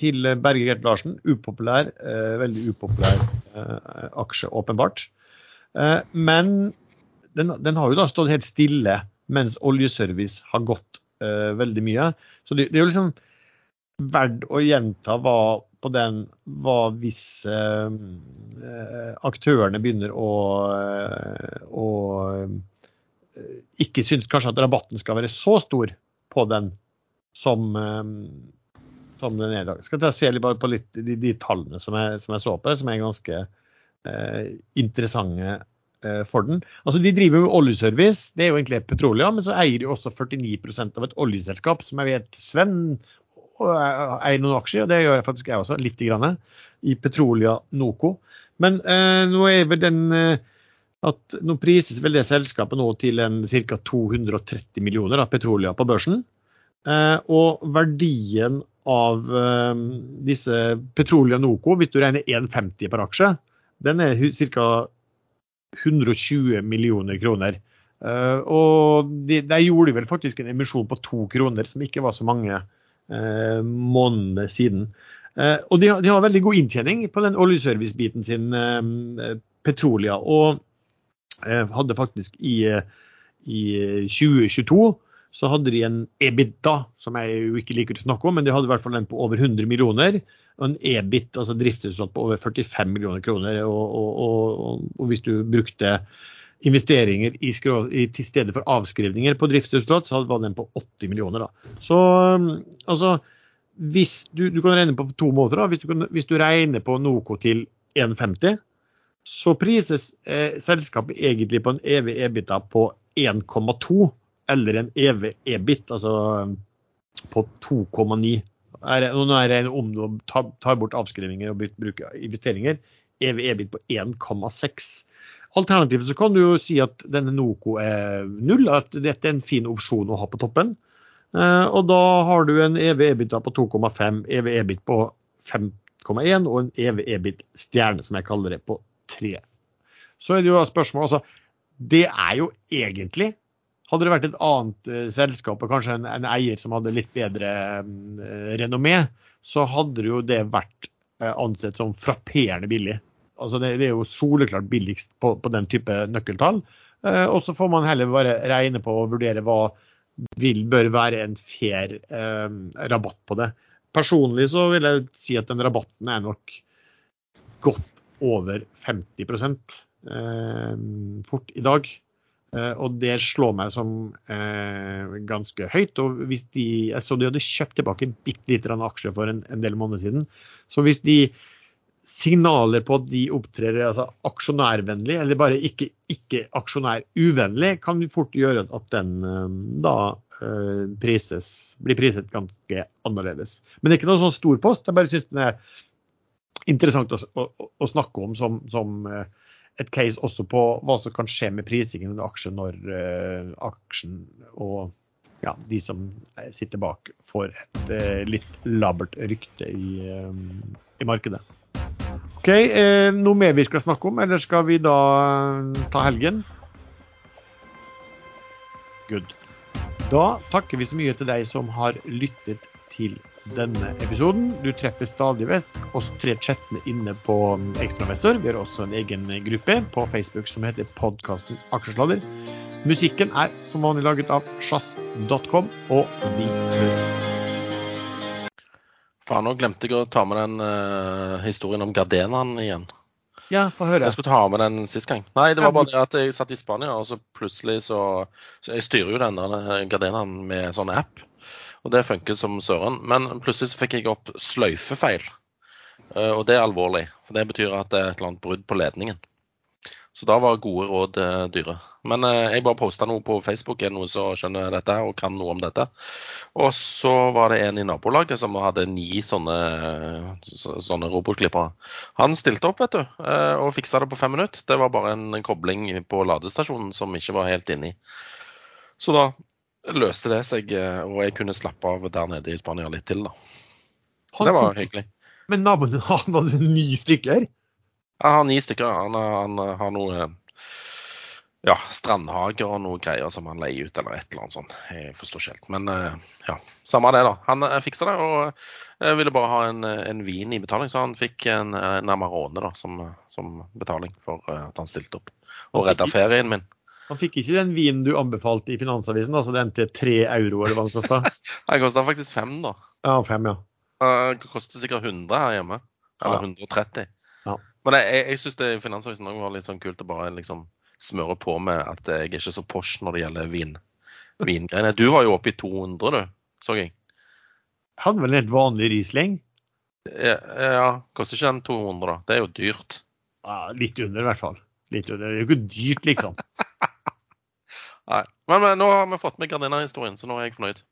til Berge Gert Larsen. Upopulær, eh, veldig upopulær eh, aksje, åpenbart. Eh, men den, den har jo da stått helt stille mens oljeservice har gått veldig mye. Så det, det, er jo liksom verdt å gjenta hva på den hva hvis eh, aktørene begynner å, å ikke synes kanskje at rabatten skal være så stor på den som, som den er i dag. Skal jeg se litt på litt, de, de tallene som jeg, som jeg, så på, som er ganske eh, interessante eh, for den. Altså De driver med oljeservice, det er jo egentlig petroleum, men så eier de også 49% av et oljeselskap, som jeg vet Sven eier noen aksjer, og det gjør jeg faktisk jeg også, litt grann, i Petrolia Noco. Men eh, nå er vel den eh, at nå prises vel det selskapet nå til ca. 230 millioner av Petrolia på børsen. Eh, og verdien av eh, disse Petrolia Noco, hvis du regner 1,50 per aksje, den er ca. 120 millioner kroner. Uh, og de, de, gjorde vel faktisk en emisjon på to kroner, som ikke var så mange eh, måneder siden. Eh, og de, de, har veldig god inntjening på den oljeservice-biten sin, Petrolia. Og hadde faktisk i, i 2022 så hadde de en EBITDA, som jeg jo ikke liker å snakke om, men de hadde i hvert fall den på over 100 millioner. Og en EBIT, altså driftsresultat på over 45 millioner kroner. Og, og, og, og hvis du brukte investeringer i, i, til stedet for avskrivninger på driftsresultat, så var den på 80 millioner. Da. Så altså hvis du, du, kan regne på to måter. Da. Hvis, du kan, hvis du regner på Noko til 1,50, så prises eh, selskapet egentlig på en evig EBITDA på 1,2 eller en evig EBIT, altså um, på 2,9. Nå er det om du tar, bort avskrivninger og bruker investeringer. Evig EBIT på 1,6. Alternativt så kan du jo si at denne Noco er null, at dette er en fin opsjon å ha på toppen. Eh, og da har du en EV-EBIT på 2,5, EV-EBIT på 5,1 og en EV-EBIT-stjerne, som jeg kaller det, på 3. Så er det jo spørsmål, altså Det er jo egentlig hadde det vært et annet uh, selskap og kanskje en, en, eier som hadde litt bedre uh, renommé, så hadde jo det vært uh, ansett som frapperende billig. Altså det, det, er jo soleklart billigst på, på den type nøkkeltall. og så får man heller bare regne på og vurdere hva vil, bør være en fair rabatt på det. Personlig så vil jeg si at den rabatten er nok godt over 50% fort i dag. Eh, og det slår meg som eh, ganske høyt. og hvis de, Jeg så de hadde kjøpt tilbake bitte litt aksjer for en, en, del måneder siden. Så hvis de signaler på at de opptrer altså, aksjonærvennlig, eller bare ikke, ikke aksjonæruvennlig, kan fort gjøre at den eh, da eh, prises, blir priset ganske annerledes. Men det er ikke noen sånn stor post. Jeg bare syns den er interessant å, å, å snakke om som, som eh, et case også på hva som kan skje med prisingen av aksjen når uh, aksjen og ja, de som sitter bak, får et uh, litt labert rykte i, um, i markedet. OK, uh, noe mer vi skal snakke om, eller skal vi da ta helgen? Good. Da takker vi så mye til deg som har lyttet til denne episoden. Du treffer stadig vekk oss tre chattene inne på Ekstrainvestor. Vi har også en egen gruppe på Facebook som heter Podkastens aksjesladder. Musikken er som vanlig laget av sjazz.com, og høres. Faen, nå glemte jeg å ta med den uh, historien om gardenaen igjen. Ja, få høre. Jeg skulle ta med den sist gang. Nei, det var bare det at jeg satt i Spania, og så plutselig så, så Jeg styrer jo den gardenaen med sånn app. Og det funker som søren. Men plutselig så fikk jeg opp sløyfefeil. Eh, og det er alvorlig, for det betyr at det er et eller annet brudd på ledningen. Så da var gode råd eh, dyre. Men eh, jeg bare posta noe på Facebook, er det noen som skjønner dette og kan noe om dette. Og så var det en i nabolaget som hadde ni sånne, sånne robotklippere. Han stilte opp, vet du, og fiksa det på fem minutter. Det var bare en kobling på ladestasjonen som ikke var helt inni. Så da løste det seg, eh, og jeg kunne slappe av der nede i Spania litt til, da. Så det var hyggelig. Men naboen *laughs* har hadde ni stykker? Han har ni stykker. Han, han har noe ja, strandhager og noe greier som han leier ut, eller et eller annet sånt. Jeg forstår ikke helt. Men eh, ja, samme det, da. Han eh, fiksa det, og jeg ville bare ha en, en, vin i betaling, så han fikk en, en Amarone da, som, som, betaling for at han stilte opp. Og redda ferien min. Han fikk ikke den vinen du anbefalte i Finansavisen, altså den til tre euro, eller hva den kosta? *laughs* Den kosta faktisk fem, da. Ja, fem, ja. Den koster sikkert 100 her hjemme. Eller Ja. 130. Ja. Men jeg, jeg, jeg syns Finansavisen var litt sånn kult å bare liksom smøre på med at jeg er ikke så posh når det gjelder vin. vingreiene. Du var jo oppe i 200, du, så jeg. Hadde vel en helt vanlig Riesling? Ja, ja, koster ikke den 200, da? Det er jo dyrt. Ja, litt under, i hvert fall. Litt under. Det er jo ikke dyrt, liksom. *laughs* Nei. Men, men nå har vi fått med Gardena-historien, så nå er jeg fornøyd.